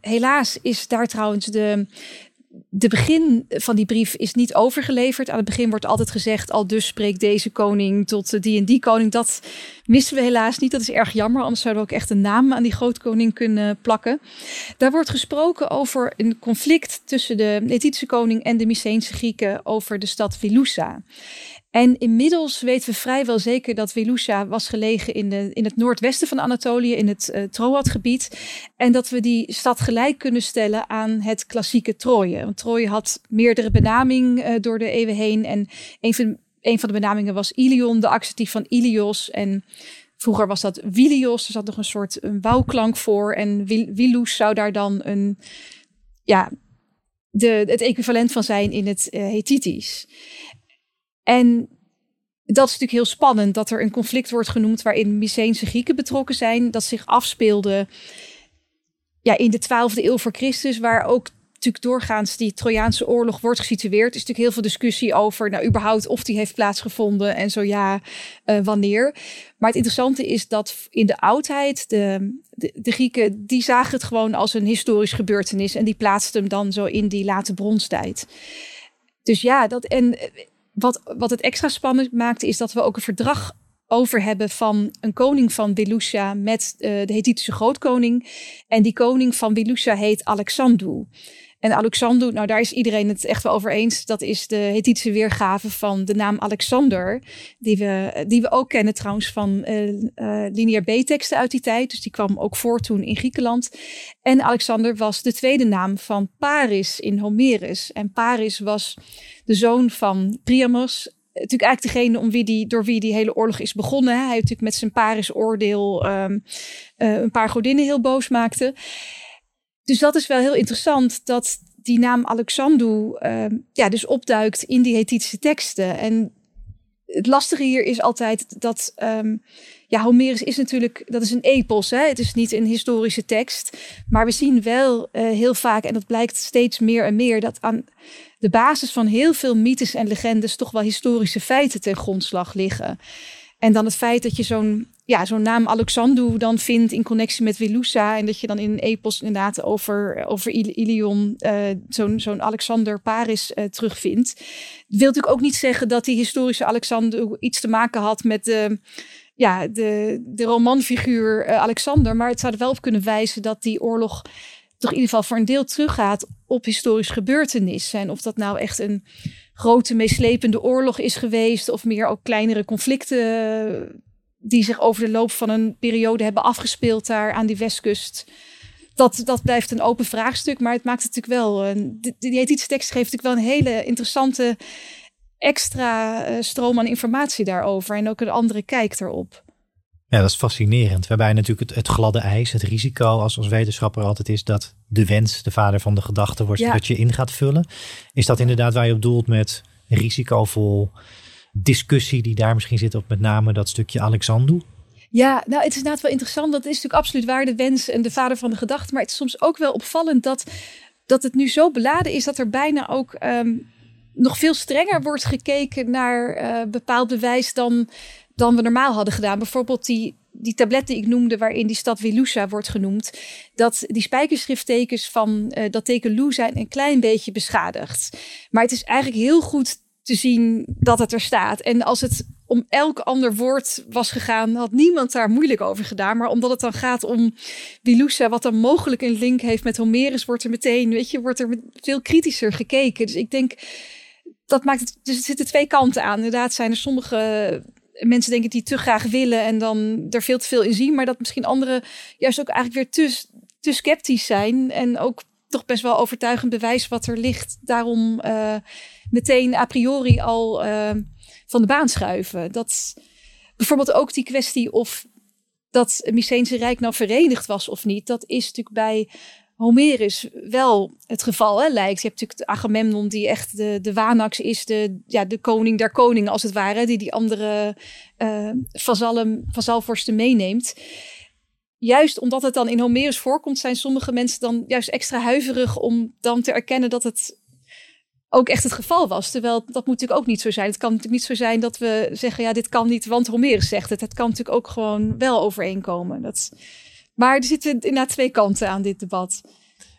C: Helaas is daar trouwens de, de begin van die brief is niet overgeleverd. Aan het begin wordt altijd gezegd, al dus spreekt deze koning tot die en die koning. Dat missen we helaas niet. Dat is erg jammer, anders zouden we ook echt een naam aan die grootkoning kunnen plakken. Daar wordt gesproken over een conflict tussen de Hethitische koning en de Myceense Grieken over de stad Vilusa. En inmiddels weten we vrijwel zeker dat Velusha was gelegen in, de, in het noordwesten van Anatolië, in het uh, Troadgebied. En dat we die stad gelijk kunnen stellen aan het klassieke Troje. Want Troje had meerdere benamingen uh, door de eeuwen heen. En een van, een van de benamingen was Ilion, de accentief van Ilios. En vroeger was dat Wilios, er zat nog een soort een bouwklank voor. En Wilus zou daar dan een, ja, de, het equivalent van zijn in het uh. En dat is natuurlijk heel spannend dat er een conflict wordt genoemd waarin Myceense Grieken betrokken zijn, dat zich afspeelde ja, in de 12e eeuw voor Christus, waar ook natuurlijk doorgaans die Trojaanse oorlog wordt gesitueerd. Er is natuurlijk heel veel discussie over, nou, überhaupt of die heeft plaatsgevonden en zo ja, uh, wanneer. Maar het interessante is dat in de oudheid, de, de, de, Grieken, die zagen het gewoon als een historisch gebeurtenis en die plaatsten hem dan zo in die late bronstijd. Dus ja, dat en wat, wat het extra spannend maakte, is dat we ook een verdrag over hebben van een koning van Belusia met uh, de Hethitische grootkoning. En die koning van Belusia heet Alexandru. En Alexandru, nou daar is iedereen het echt wel over eens. Dat is de Hethitische weergave van de naam Alexander. Die we, die we ook kennen trouwens van uh, lineair B-teksten uit die tijd. Dus die kwam ook voor toen in Griekenland. En Alexander was de tweede naam van Paris in Homerus. En Paris was de zoon van Priamos. Natuurlijk eigenlijk degene om wie die, door wie die hele oorlog is begonnen. Hij heeft natuurlijk met zijn Paris-oordeel um, uh, een paar godinnen heel boos maakte. Dus dat is wel heel interessant dat die naam Alexandru uh, ja, dus opduikt in die Hethitische teksten. En het lastige hier is altijd dat um, ja, Homerus is natuurlijk, dat is een epos. Hè? Het is niet een historische tekst. Maar we zien wel uh, heel vaak, en dat blijkt steeds meer en meer, dat aan de basis van heel veel mythes en legendes toch wel historische feiten ten grondslag liggen. En dan het feit dat je zo'n ja, zo'n naam Alexandru dan vindt in connectie met Velusa. En dat je dan in een epos inderdaad over, over Ilion uh, zo'n zo'n Alexander Paris uh, terugvindt. Wil natuurlijk ook niet zeggen dat die historische Alexander iets te maken had met de, ja, de, de romanfiguur uh, Alexander. Maar het zou er wel op kunnen wijzen dat die oorlog toch in ieder geval voor een deel teruggaat op historisch gebeurtenissen. En of dat nou echt een grote meeslepende oorlog is geweest of meer ook kleinere conflicten die zich over de loop van een periode hebben afgespeeld daar aan die westkust. Dat, dat blijft een open vraagstuk, maar het maakt het natuurlijk wel. Uh, die, die tekst geeft natuurlijk wel een hele interessante extra uh, stroom aan informatie daarover en ook een andere kijk erop.
D: Ja, dat is fascinerend. Waarbij natuurlijk het, het gladde ijs, het risico als, als wetenschapper altijd is dat de wens de vader van de gedachte wordt ja. dat je in gaat vullen. Is dat inderdaad waar je op doelt met risicovol discussie die daar misschien zit op met name dat stukje Alexandru?
C: Ja, nou, het is inderdaad wel interessant. Dat is natuurlijk absoluut waar, de wens en de vader van de gedachte. Maar het is soms ook wel opvallend dat, dat het nu zo beladen is dat er bijna ook um, nog veel strenger wordt gekeken naar uh, bepaald bewijs dan, dan we normaal hadden gedaan. Bijvoorbeeld die, die tablet die ik noemde, waarin die stad Wilusa wordt genoemd, dat die spijkerschrifttekens van uh, dat teken Lu zijn een klein beetje beschadigd. Maar het is eigenlijk heel goed te zien dat het er staat. En als het om elk ander woord was gegaan, had niemand daar moeilijk over gedaan. Maar omdat het dan gaat om Wilusa, wat dan mogelijk een link heeft met Homerus, wordt er meteen, weet je, wordt er veel kritischer gekeken. Dus ik denk, dat maakt het, dus er zitten twee kanten aan. Inderdaad zijn er sommige mensen denken die te graag willen en dan er veel te veel in zien. Maar dat misschien anderen juist ook eigenlijk weer te, te sceptisch zijn en ook toch best wel overtuigend bewijs wat er ligt. Daarom uh, meteen a priori al uh, van de baan schuiven. Dat bijvoorbeeld ook die kwestie of dat het Myceense Rijk nou verenigd was of niet. Dat is natuurlijk bij Homerus wel het geval hè, lijkt. Je hebt natuurlijk de Agamemnon die echt de, de Wanax is, de, ja, de koning der koningen als het ware, die die andere uh, vazallen, vazalvorsten meeneemt juist omdat het dan in Homerus voorkomt, zijn sommige mensen dan juist extra huiverig om dan te erkennen dat het ook echt het geval was. Terwijl dat moet natuurlijk ook niet zo zijn. Het kan natuurlijk niet zo zijn dat we zeggen, ja, dit kan niet, want Homerus zegt het. Het kan natuurlijk ook gewoon wel overeenkomen. Dat, maar er zitten inderdaad twee kanten aan dit debat.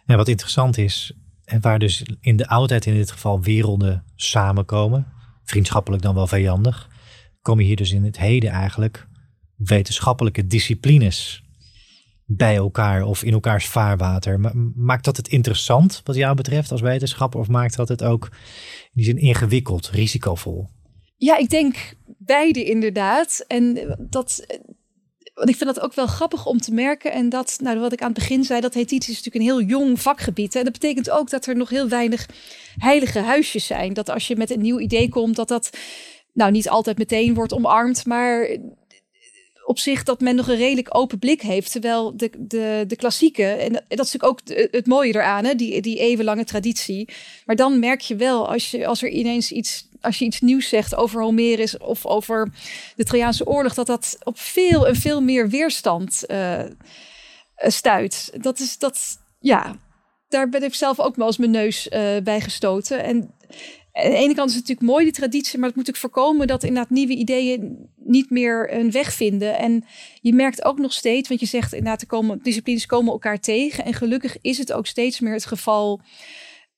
D: En wat interessant is, en waar dus in de oudheid in dit geval werelden samenkomen, vriendschappelijk dan wel vijandig, komen hier dus in het heden eigenlijk wetenschappelijke disciplines bij elkaar of in elkaars vaarwater. Maakt dat het interessant wat jou betreft als wetenschapper of maakt dat het ook in die zin ingewikkeld, risicovol?
C: Ja, ik denk beide inderdaad. En dat, want ik vind dat ook wel grappig om te merken. En dat, nou, wat ik aan het begin zei, dat hetitie is natuurlijk een heel jong vakgebied. En dat betekent ook dat er nog heel weinig heilige huisjes zijn. Dat als je met een nieuw idee komt, dat dat nou niet altijd meteen wordt omarmd, maar op zich dat men nog een redelijk open blik heeft. Terwijl de, de, de klassieke, en dat is natuurlijk ook het mooie eraan, hè, die, die eeuwenlange traditie. Maar dan merk je wel, als, je, als er ineens iets, als je iets nieuws zegt over Homerus of over de Trojaanse oorlog, dat dat op veel en veel meer weerstand uh, stuit. Dat is dat, ja, daar ben ik zelf ook wel eens mijn neus uh, bij gestoten. En aan de ene kant is het natuurlijk mooi, die traditie, maar het moet natuurlijk voorkomen dat inderdaad nieuwe ideeën niet meer een weg vinden. En je merkt ook nog steeds, want je zegt inderdaad, de komen, disciplines komen elkaar tegen. En gelukkig is het ook steeds meer het geval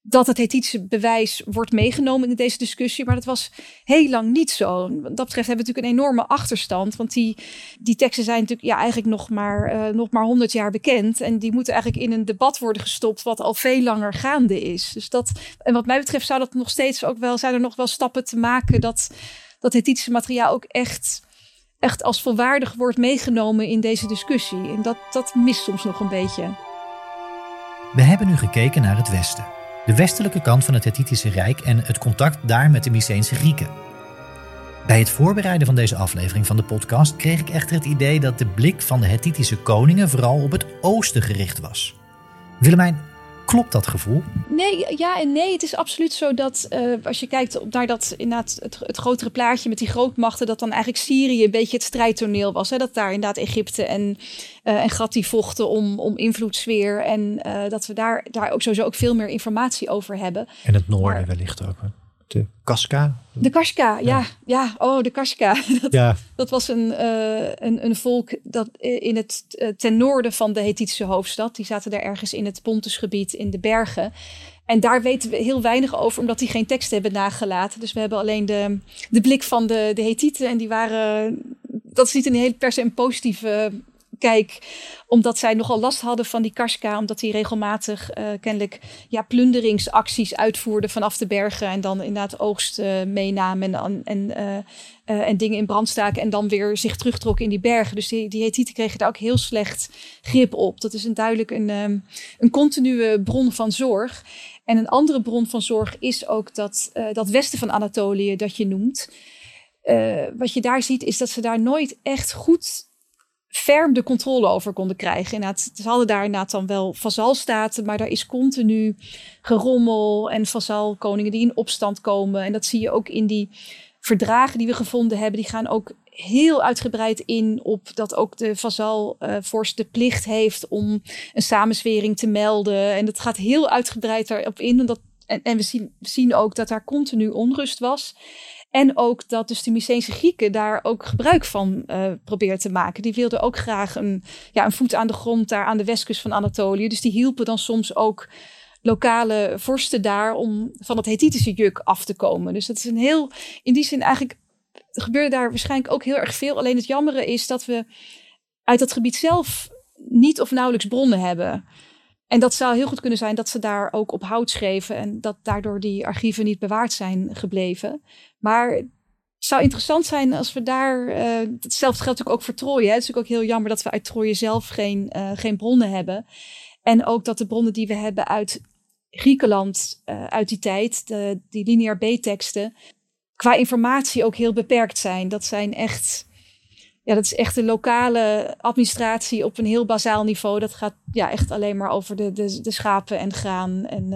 C: dat het ethische bewijs wordt meegenomen in deze discussie. Maar dat was heel lang niet zo. Wat dat betreft hebben we natuurlijk een enorme achterstand. Want die, die teksten zijn natuurlijk ja, eigenlijk nog maar, uh, nog maar 100 jaar bekend. En die moeten eigenlijk in een debat worden gestopt wat al veel langer gaande is. Dus dat, en wat mij betreft zou dat nog steeds ook wel, zijn er nog wel stappen te maken dat dat ethische materiaal ook echt echt als volwaardig wordt meegenomen in deze discussie. En dat, dat mist soms nog een beetje.
B: We hebben nu gekeken naar het Westen de westelijke kant van het Hethitische Rijk en het contact daar met de Myceense Grieken. Bij het voorbereiden van deze aflevering van de podcast kreeg ik echter het idee dat de blik van de Hethitische koningen vooral op het oosten gericht was. Willemijn, Klopt dat gevoel?
C: Nee, ja en nee. Het is absoluut zo dat uh, als je kijkt naar dat, inderdaad, het, het grotere plaatje met die grootmachten, dat dan eigenlijk Syrië een beetje het strijdtoneel was. Hè? Dat daar inderdaad Egypte en, uh, en Gatti vochten om, om invloedssfeer. En uh, dat we daar, daar ook sowieso ook veel meer informatie over hebben.
D: En het noorden maar, wellicht ook. De Casca?
C: De Casca, ja. ja. oh, de Casca. Dat, ja. dat was een, uh, een, een volk dat in het, uh, ten noorden van de Hethitische hoofdstad. Die zaten daar ergens in het Pontusgebied in de bergen. En daar weten we heel weinig over, omdat die geen tekst hebben nagelaten. Dus we hebben alleen de, de blik van de, de Hethieten. En die waren, dat is niet een hele per se een positieve kijk, omdat zij nogal last hadden van die Karska, omdat die regelmatig uh, kennelijk ja, plunderingsacties uitvoerden vanaf de bergen en dan inderdaad oogst uh, meenamen en, en, uh, en dingen in brand staken en dan weer zich terugtrokken in die bergen. Dus die, die Hethieten kregen daar ook heel slecht grip op. Dat is een duidelijk een, um, een continue bron van zorg. En een andere bron van zorg is ook dat, dat westen van Anatolië dat je noemt. wat je daar ziet is dat ze daar nooit echt goed ferm de controle over konden krijgen. Inderdaad, ze hadden daar inderdaad dan wel vazalstaten, maar daar is continu gerommel en vazalkoningen die in opstand komen. En dat zie je ook in die verdragen die we gevonden hebben. Die gaan ook heel uitgebreid in op dat ook de vazalvorst uh, de plicht heeft om een samenzwering te melden. En dat gaat heel uitgebreid daarop in. En, dat, en, en we, zien, we zien ook dat daar continu onrust was. En ook dat dus de Myceense Grieken daar ook gebruik van uh, te maken. Die wilden ook graag een, ja, een voet aan de grond daar aan de westkust van Anatolië. Dus die hielpen dan soms ook lokale vorsten daar om van het Hethitische juk af te komen. Dus dat is een heel, in die zin eigenlijk gebeurde daar waarschijnlijk ook heel erg veel. Alleen het jammere is dat we uit dat gebied zelf niet of nauwelijks bronnen hebben. En dat zou heel goed kunnen zijn dat ze daar ook op hout schreven en dat daardoor die archieven niet bewaard zijn gebleven. Maar het zou interessant zijn als we daar. Uh, hetzelfde geldt ook voor Troje. Het is natuurlijk ook heel jammer dat we uit Troje zelf geen, uh, geen bronnen hebben. En ook dat de bronnen die we hebben uit Griekenland uh, uit die tijd, de, die lineair B-teksten, qua informatie ook heel beperkt zijn. Dat zijn echt ja, dat is echt de lokale administratie op een heel bazaal niveau. Dat gaat ja, echt alleen maar over de, de, schapen en graan en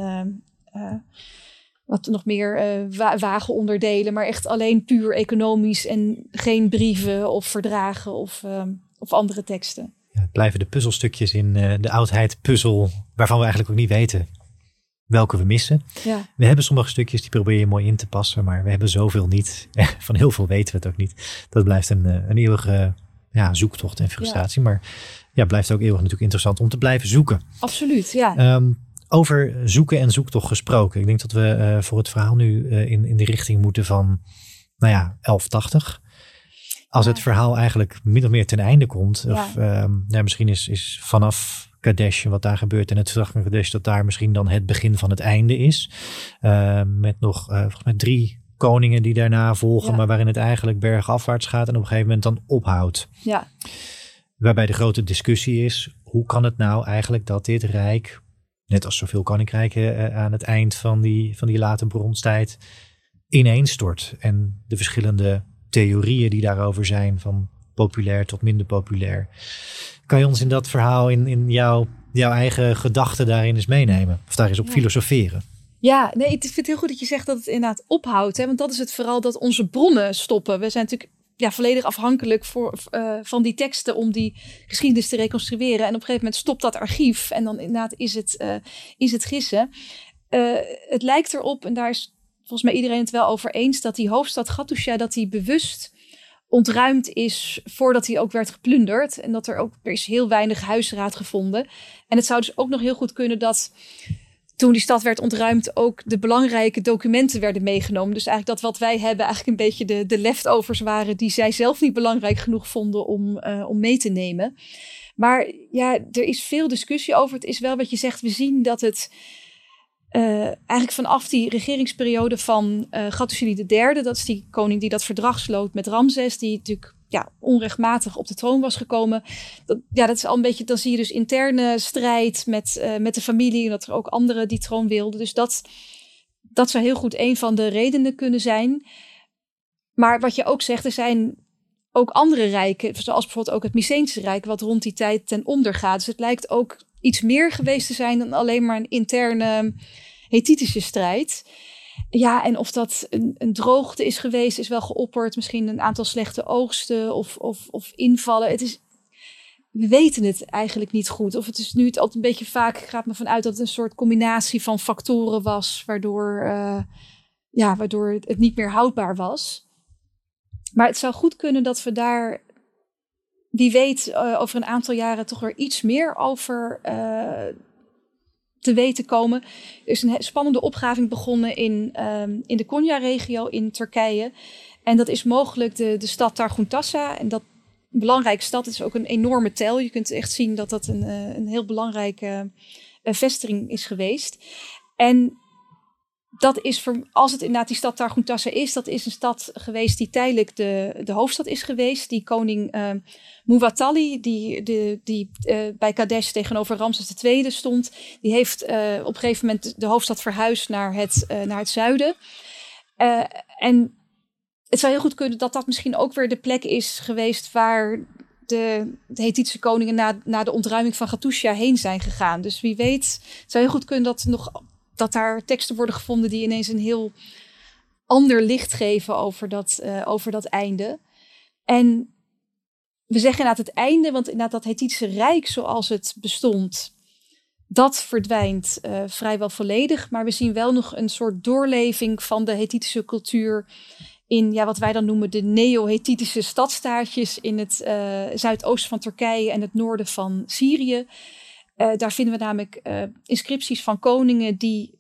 C: wat nog meer uh, wagenonderdelen. Maar echt alleen puur economisch en geen brieven of verdragen of, of andere teksten.
B: Ja, het blijven de puzzelstukjes in de oudheid puzzel waarvan we eigenlijk ook niet weten welke we missen.
C: Ja.
B: We hebben sommige stukjes die probeer je mooi in te passen, maar we hebben zoveel niet. Van heel veel weten we het ook niet. Dat blijft een, eh, een eeuwige ja, zoektocht en frustratie. Maar ja, blijft ook eeuwig natuurlijk interessant om te blijven zoeken.
C: Absoluut, ja.
B: Um, over zoeken en zoektocht gesproken. Ik denk dat we uh, voor het verhaal nu uh, in, in de richting moeten van, nou ja, 1180. Als ja. het verhaal eigenlijk min of meer ten einde komt. Ja. Of um, ja, misschien is, is vanaf Kadesh, wat daar gebeurt. En het verdrag van Kadesh, dat daar misschien dan het begin van het einde is. Uh, met nog volgens mij drie koningen die daarna volgen, ja. maar waarin het eigenlijk bergafwaarts gaat en op een gegeven moment dan ophoudt.
C: Ja.
B: Waarbij de grote discussie is, hoe kan het nou eigenlijk dat dit rijk, net als zoveel koninkrijken uh, aan het eind van die, van die late bronstijd, ineenstort. En de verschillende theorieën die daarover zijn, van populair tot minder populair. Kan je ons in dat verhaal, in, in jouw, jouw eigen gedachten daarin eens meenemen? Of daar eens op ja. filosoferen?
C: Ja, nee, ik vind het heel goed dat je zegt dat het inderdaad ophoudt. Hè? Want dat is het vooral dat onze bronnen stoppen. We zijn natuurlijk ja, volledig afhankelijk voor, uh, van die teksten om die geschiedenis te reconstrueren. En op een gegeven moment stopt dat archief. En dan inderdaad is het, uh, is het gissen. Uh, het lijkt erop, en daar is volgens mij iedereen het wel over eens, dat die hoofdstad Gattusha, dat die bewust ontruimd is voordat hij ook werd geplunderd. En dat er ook er is heel weinig huisraad gevonden. En het zou dus ook nog heel goed kunnen dat toen die stad werd ontruimd ook de belangrijke documenten werden meegenomen. Dus eigenlijk dat wat wij hebben eigenlijk een beetje de, de leftovers waren die zij zelf niet belangrijk genoeg vonden om, uh, om mee te nemen. Maar ja, er is veel discussie over. Het is wel wat je zegt. We zien dat het uh, eigenlijk vanaf die regeringsperiode van uh, Gattusili III, dat is die koning die dat verdrag sloot met Ramses, die natuurlijk ja, onrechtmatig op de troon was gekomen. Dat, ja, dat is al een beetje, dan zie je dus interne strijd met, uh, met de familie en dat er ook anderen die troon wilden. Dus dat, dat zou heel goed een van de redenen kunnen zijn. Maar wat je ook zegt, er zijn ook andere rijken, zoals bijvoorbeeld ook het Mycenische Rijk, wat rond die tijd ten onder gaat. Dus het lijkt ook iets meer geweest te zijn dan alleen maar een interne Hethitische strijd. Ja, en of dat een, een, droogte is geweest, is wel geopperd. Misschien een aantal slechte oogsten of, of, of invallen. Het is, we weten het eigenlijk niet goed. Of het is nu het altijd een beetje vaak, gaat me vanuit dat het een soort combinatie van factoren was, waardoor, uh, ja, waardoor het niet meer houdbaar was. Maar het zou goed kunnen dat we daar wie weet uh, over een aantal jaren toch weer iets meer over uh, te weten komen. Er is een spannende opgraving begonnen in, um, in de Konya-regio in Turkije. En dat is mogelijk de, de stad Targuntassa. En dat een belangrijke stad. Is ook een enorme tel. Je kunt echt zien dat dat een, uh, een heel belangrijke vestiging is geweest. En dat is voor, als het inderdaad die stad Targuntassa is, dat is een stad geweest die tijdelijk de, de hoofdstad is geweest. Die koning uh, Muwatalli, die, de, die uh, bij Kadesh tegenover Ramses II stond, die heeft uh, op een gegeven moment de hoofdstad verhuisd naar het, naar het zuiden. en het zou heel goed kunnen dat dat misschien ook weer de plek is geweest waar de, de koningen na, na de ontruiming van Gattusha heen zijn gegaan. Dus wie weet, het zou heel goed kunnen dat nog dat daar teksten worden gevonden die ineens een heel ander licht geven over dat, uh, over dat einde. En we zeggen inderdaad het einde, want inderdaad dat Hethitische Rijk zoals het bestond, dat verdwijnt uh, vrijwel volledig. Maar we zien wel nog een soort doorleving van de Hethitische cultuur in ja, wat wij dan noemen de neo-Hethitische stadstaatjes in het uh, zuidoosten van Turkije en het noorden van Syrië. Daar vinden we namelijk inscripties van koningen die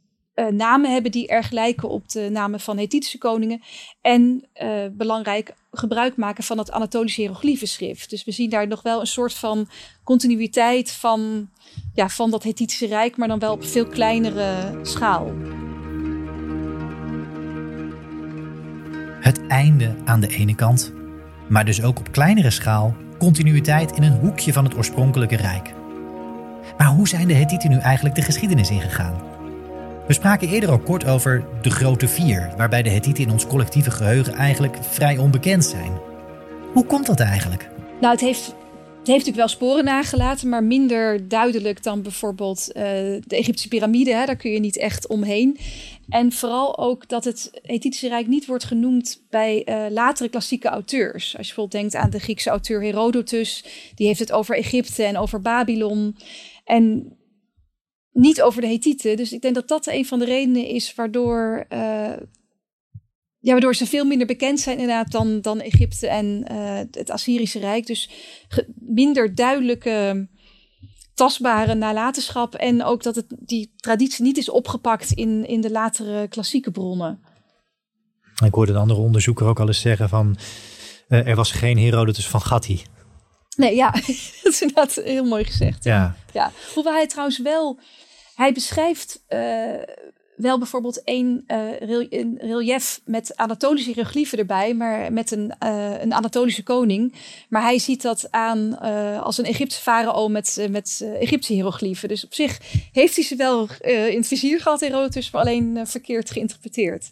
C: namen hebben die erg lijken op de namen van Hethitische koningen. En belangrijk gebruik maken van het Anatolische hieroglyphenschrift. Dus we zien daar nog wel een soort van continuïteit van, ja, van dat Hethitische Rijk, maar dan wel op veel kleinere schaal.
B: Het einde aan de ene kant, maar dus ook op kleinere schaal continuïteit in een hoekje van het oorspronkelijke rijk. Maar hoe zijn de Hethieten nu eigenlijk de geschiedenis ingegaan? We spraken eerder al kort over de Grote Vier, waarbij de Hethieten in ons collectieve geheugen eigenlijk vrij onbekend zijn. Hoe komt dat eigenlijk?
C: Nou, het heeft, het heeft natuurlijk wel sporen nagelaten, maar minder duidelijk dan bijvoorbeeld uh, de Egyptische piramide. Hè, daar kun je niet echt omheen. En vooral ook dat het Hethitische Rijk niet wordt genoemd bij uh, latere klassieke auteurs. Als je bijvoorbeeld denkt aan de Griekse auteur Herodotus, die heeft het over Egypte en over Babylon. En niet over de Hethieten. Dus ik denk dat dat een van de redenen is waardoor, uh, ja, waardoor ze veel minder bekend zijn inderdaad dan, dan Egypte en uh, het Assyrische Rijk. Dus minder duidelijke, tastbare nalatenschap. En ook dat het, die traditie niet is opgepakt in, in de latere klassieke bronnen.
D: Ik hoorde een andere onderzoeker ook al eens zeggen van... Uh, er was geen Herodotus van Gatti.
C: Nee, ja, dat is inderdaad heel mooi gezegd.
D: Ja.
C: ja. Hoewel hij trouwens wel hij beschrijft uh, wel bijvoorbeeld een, uh, een, relief met Anatolische hieroglyphen erbij, maar met een, uh, een Anatolische koning. Maar hij ziet dat aan als een Egyptische farao met, met Egyptische hieroglyphen. Dus op zich heeft hij ze wel in het vizier gehad, Herodotus, maar alleen verkeerd geïnterpreteerd.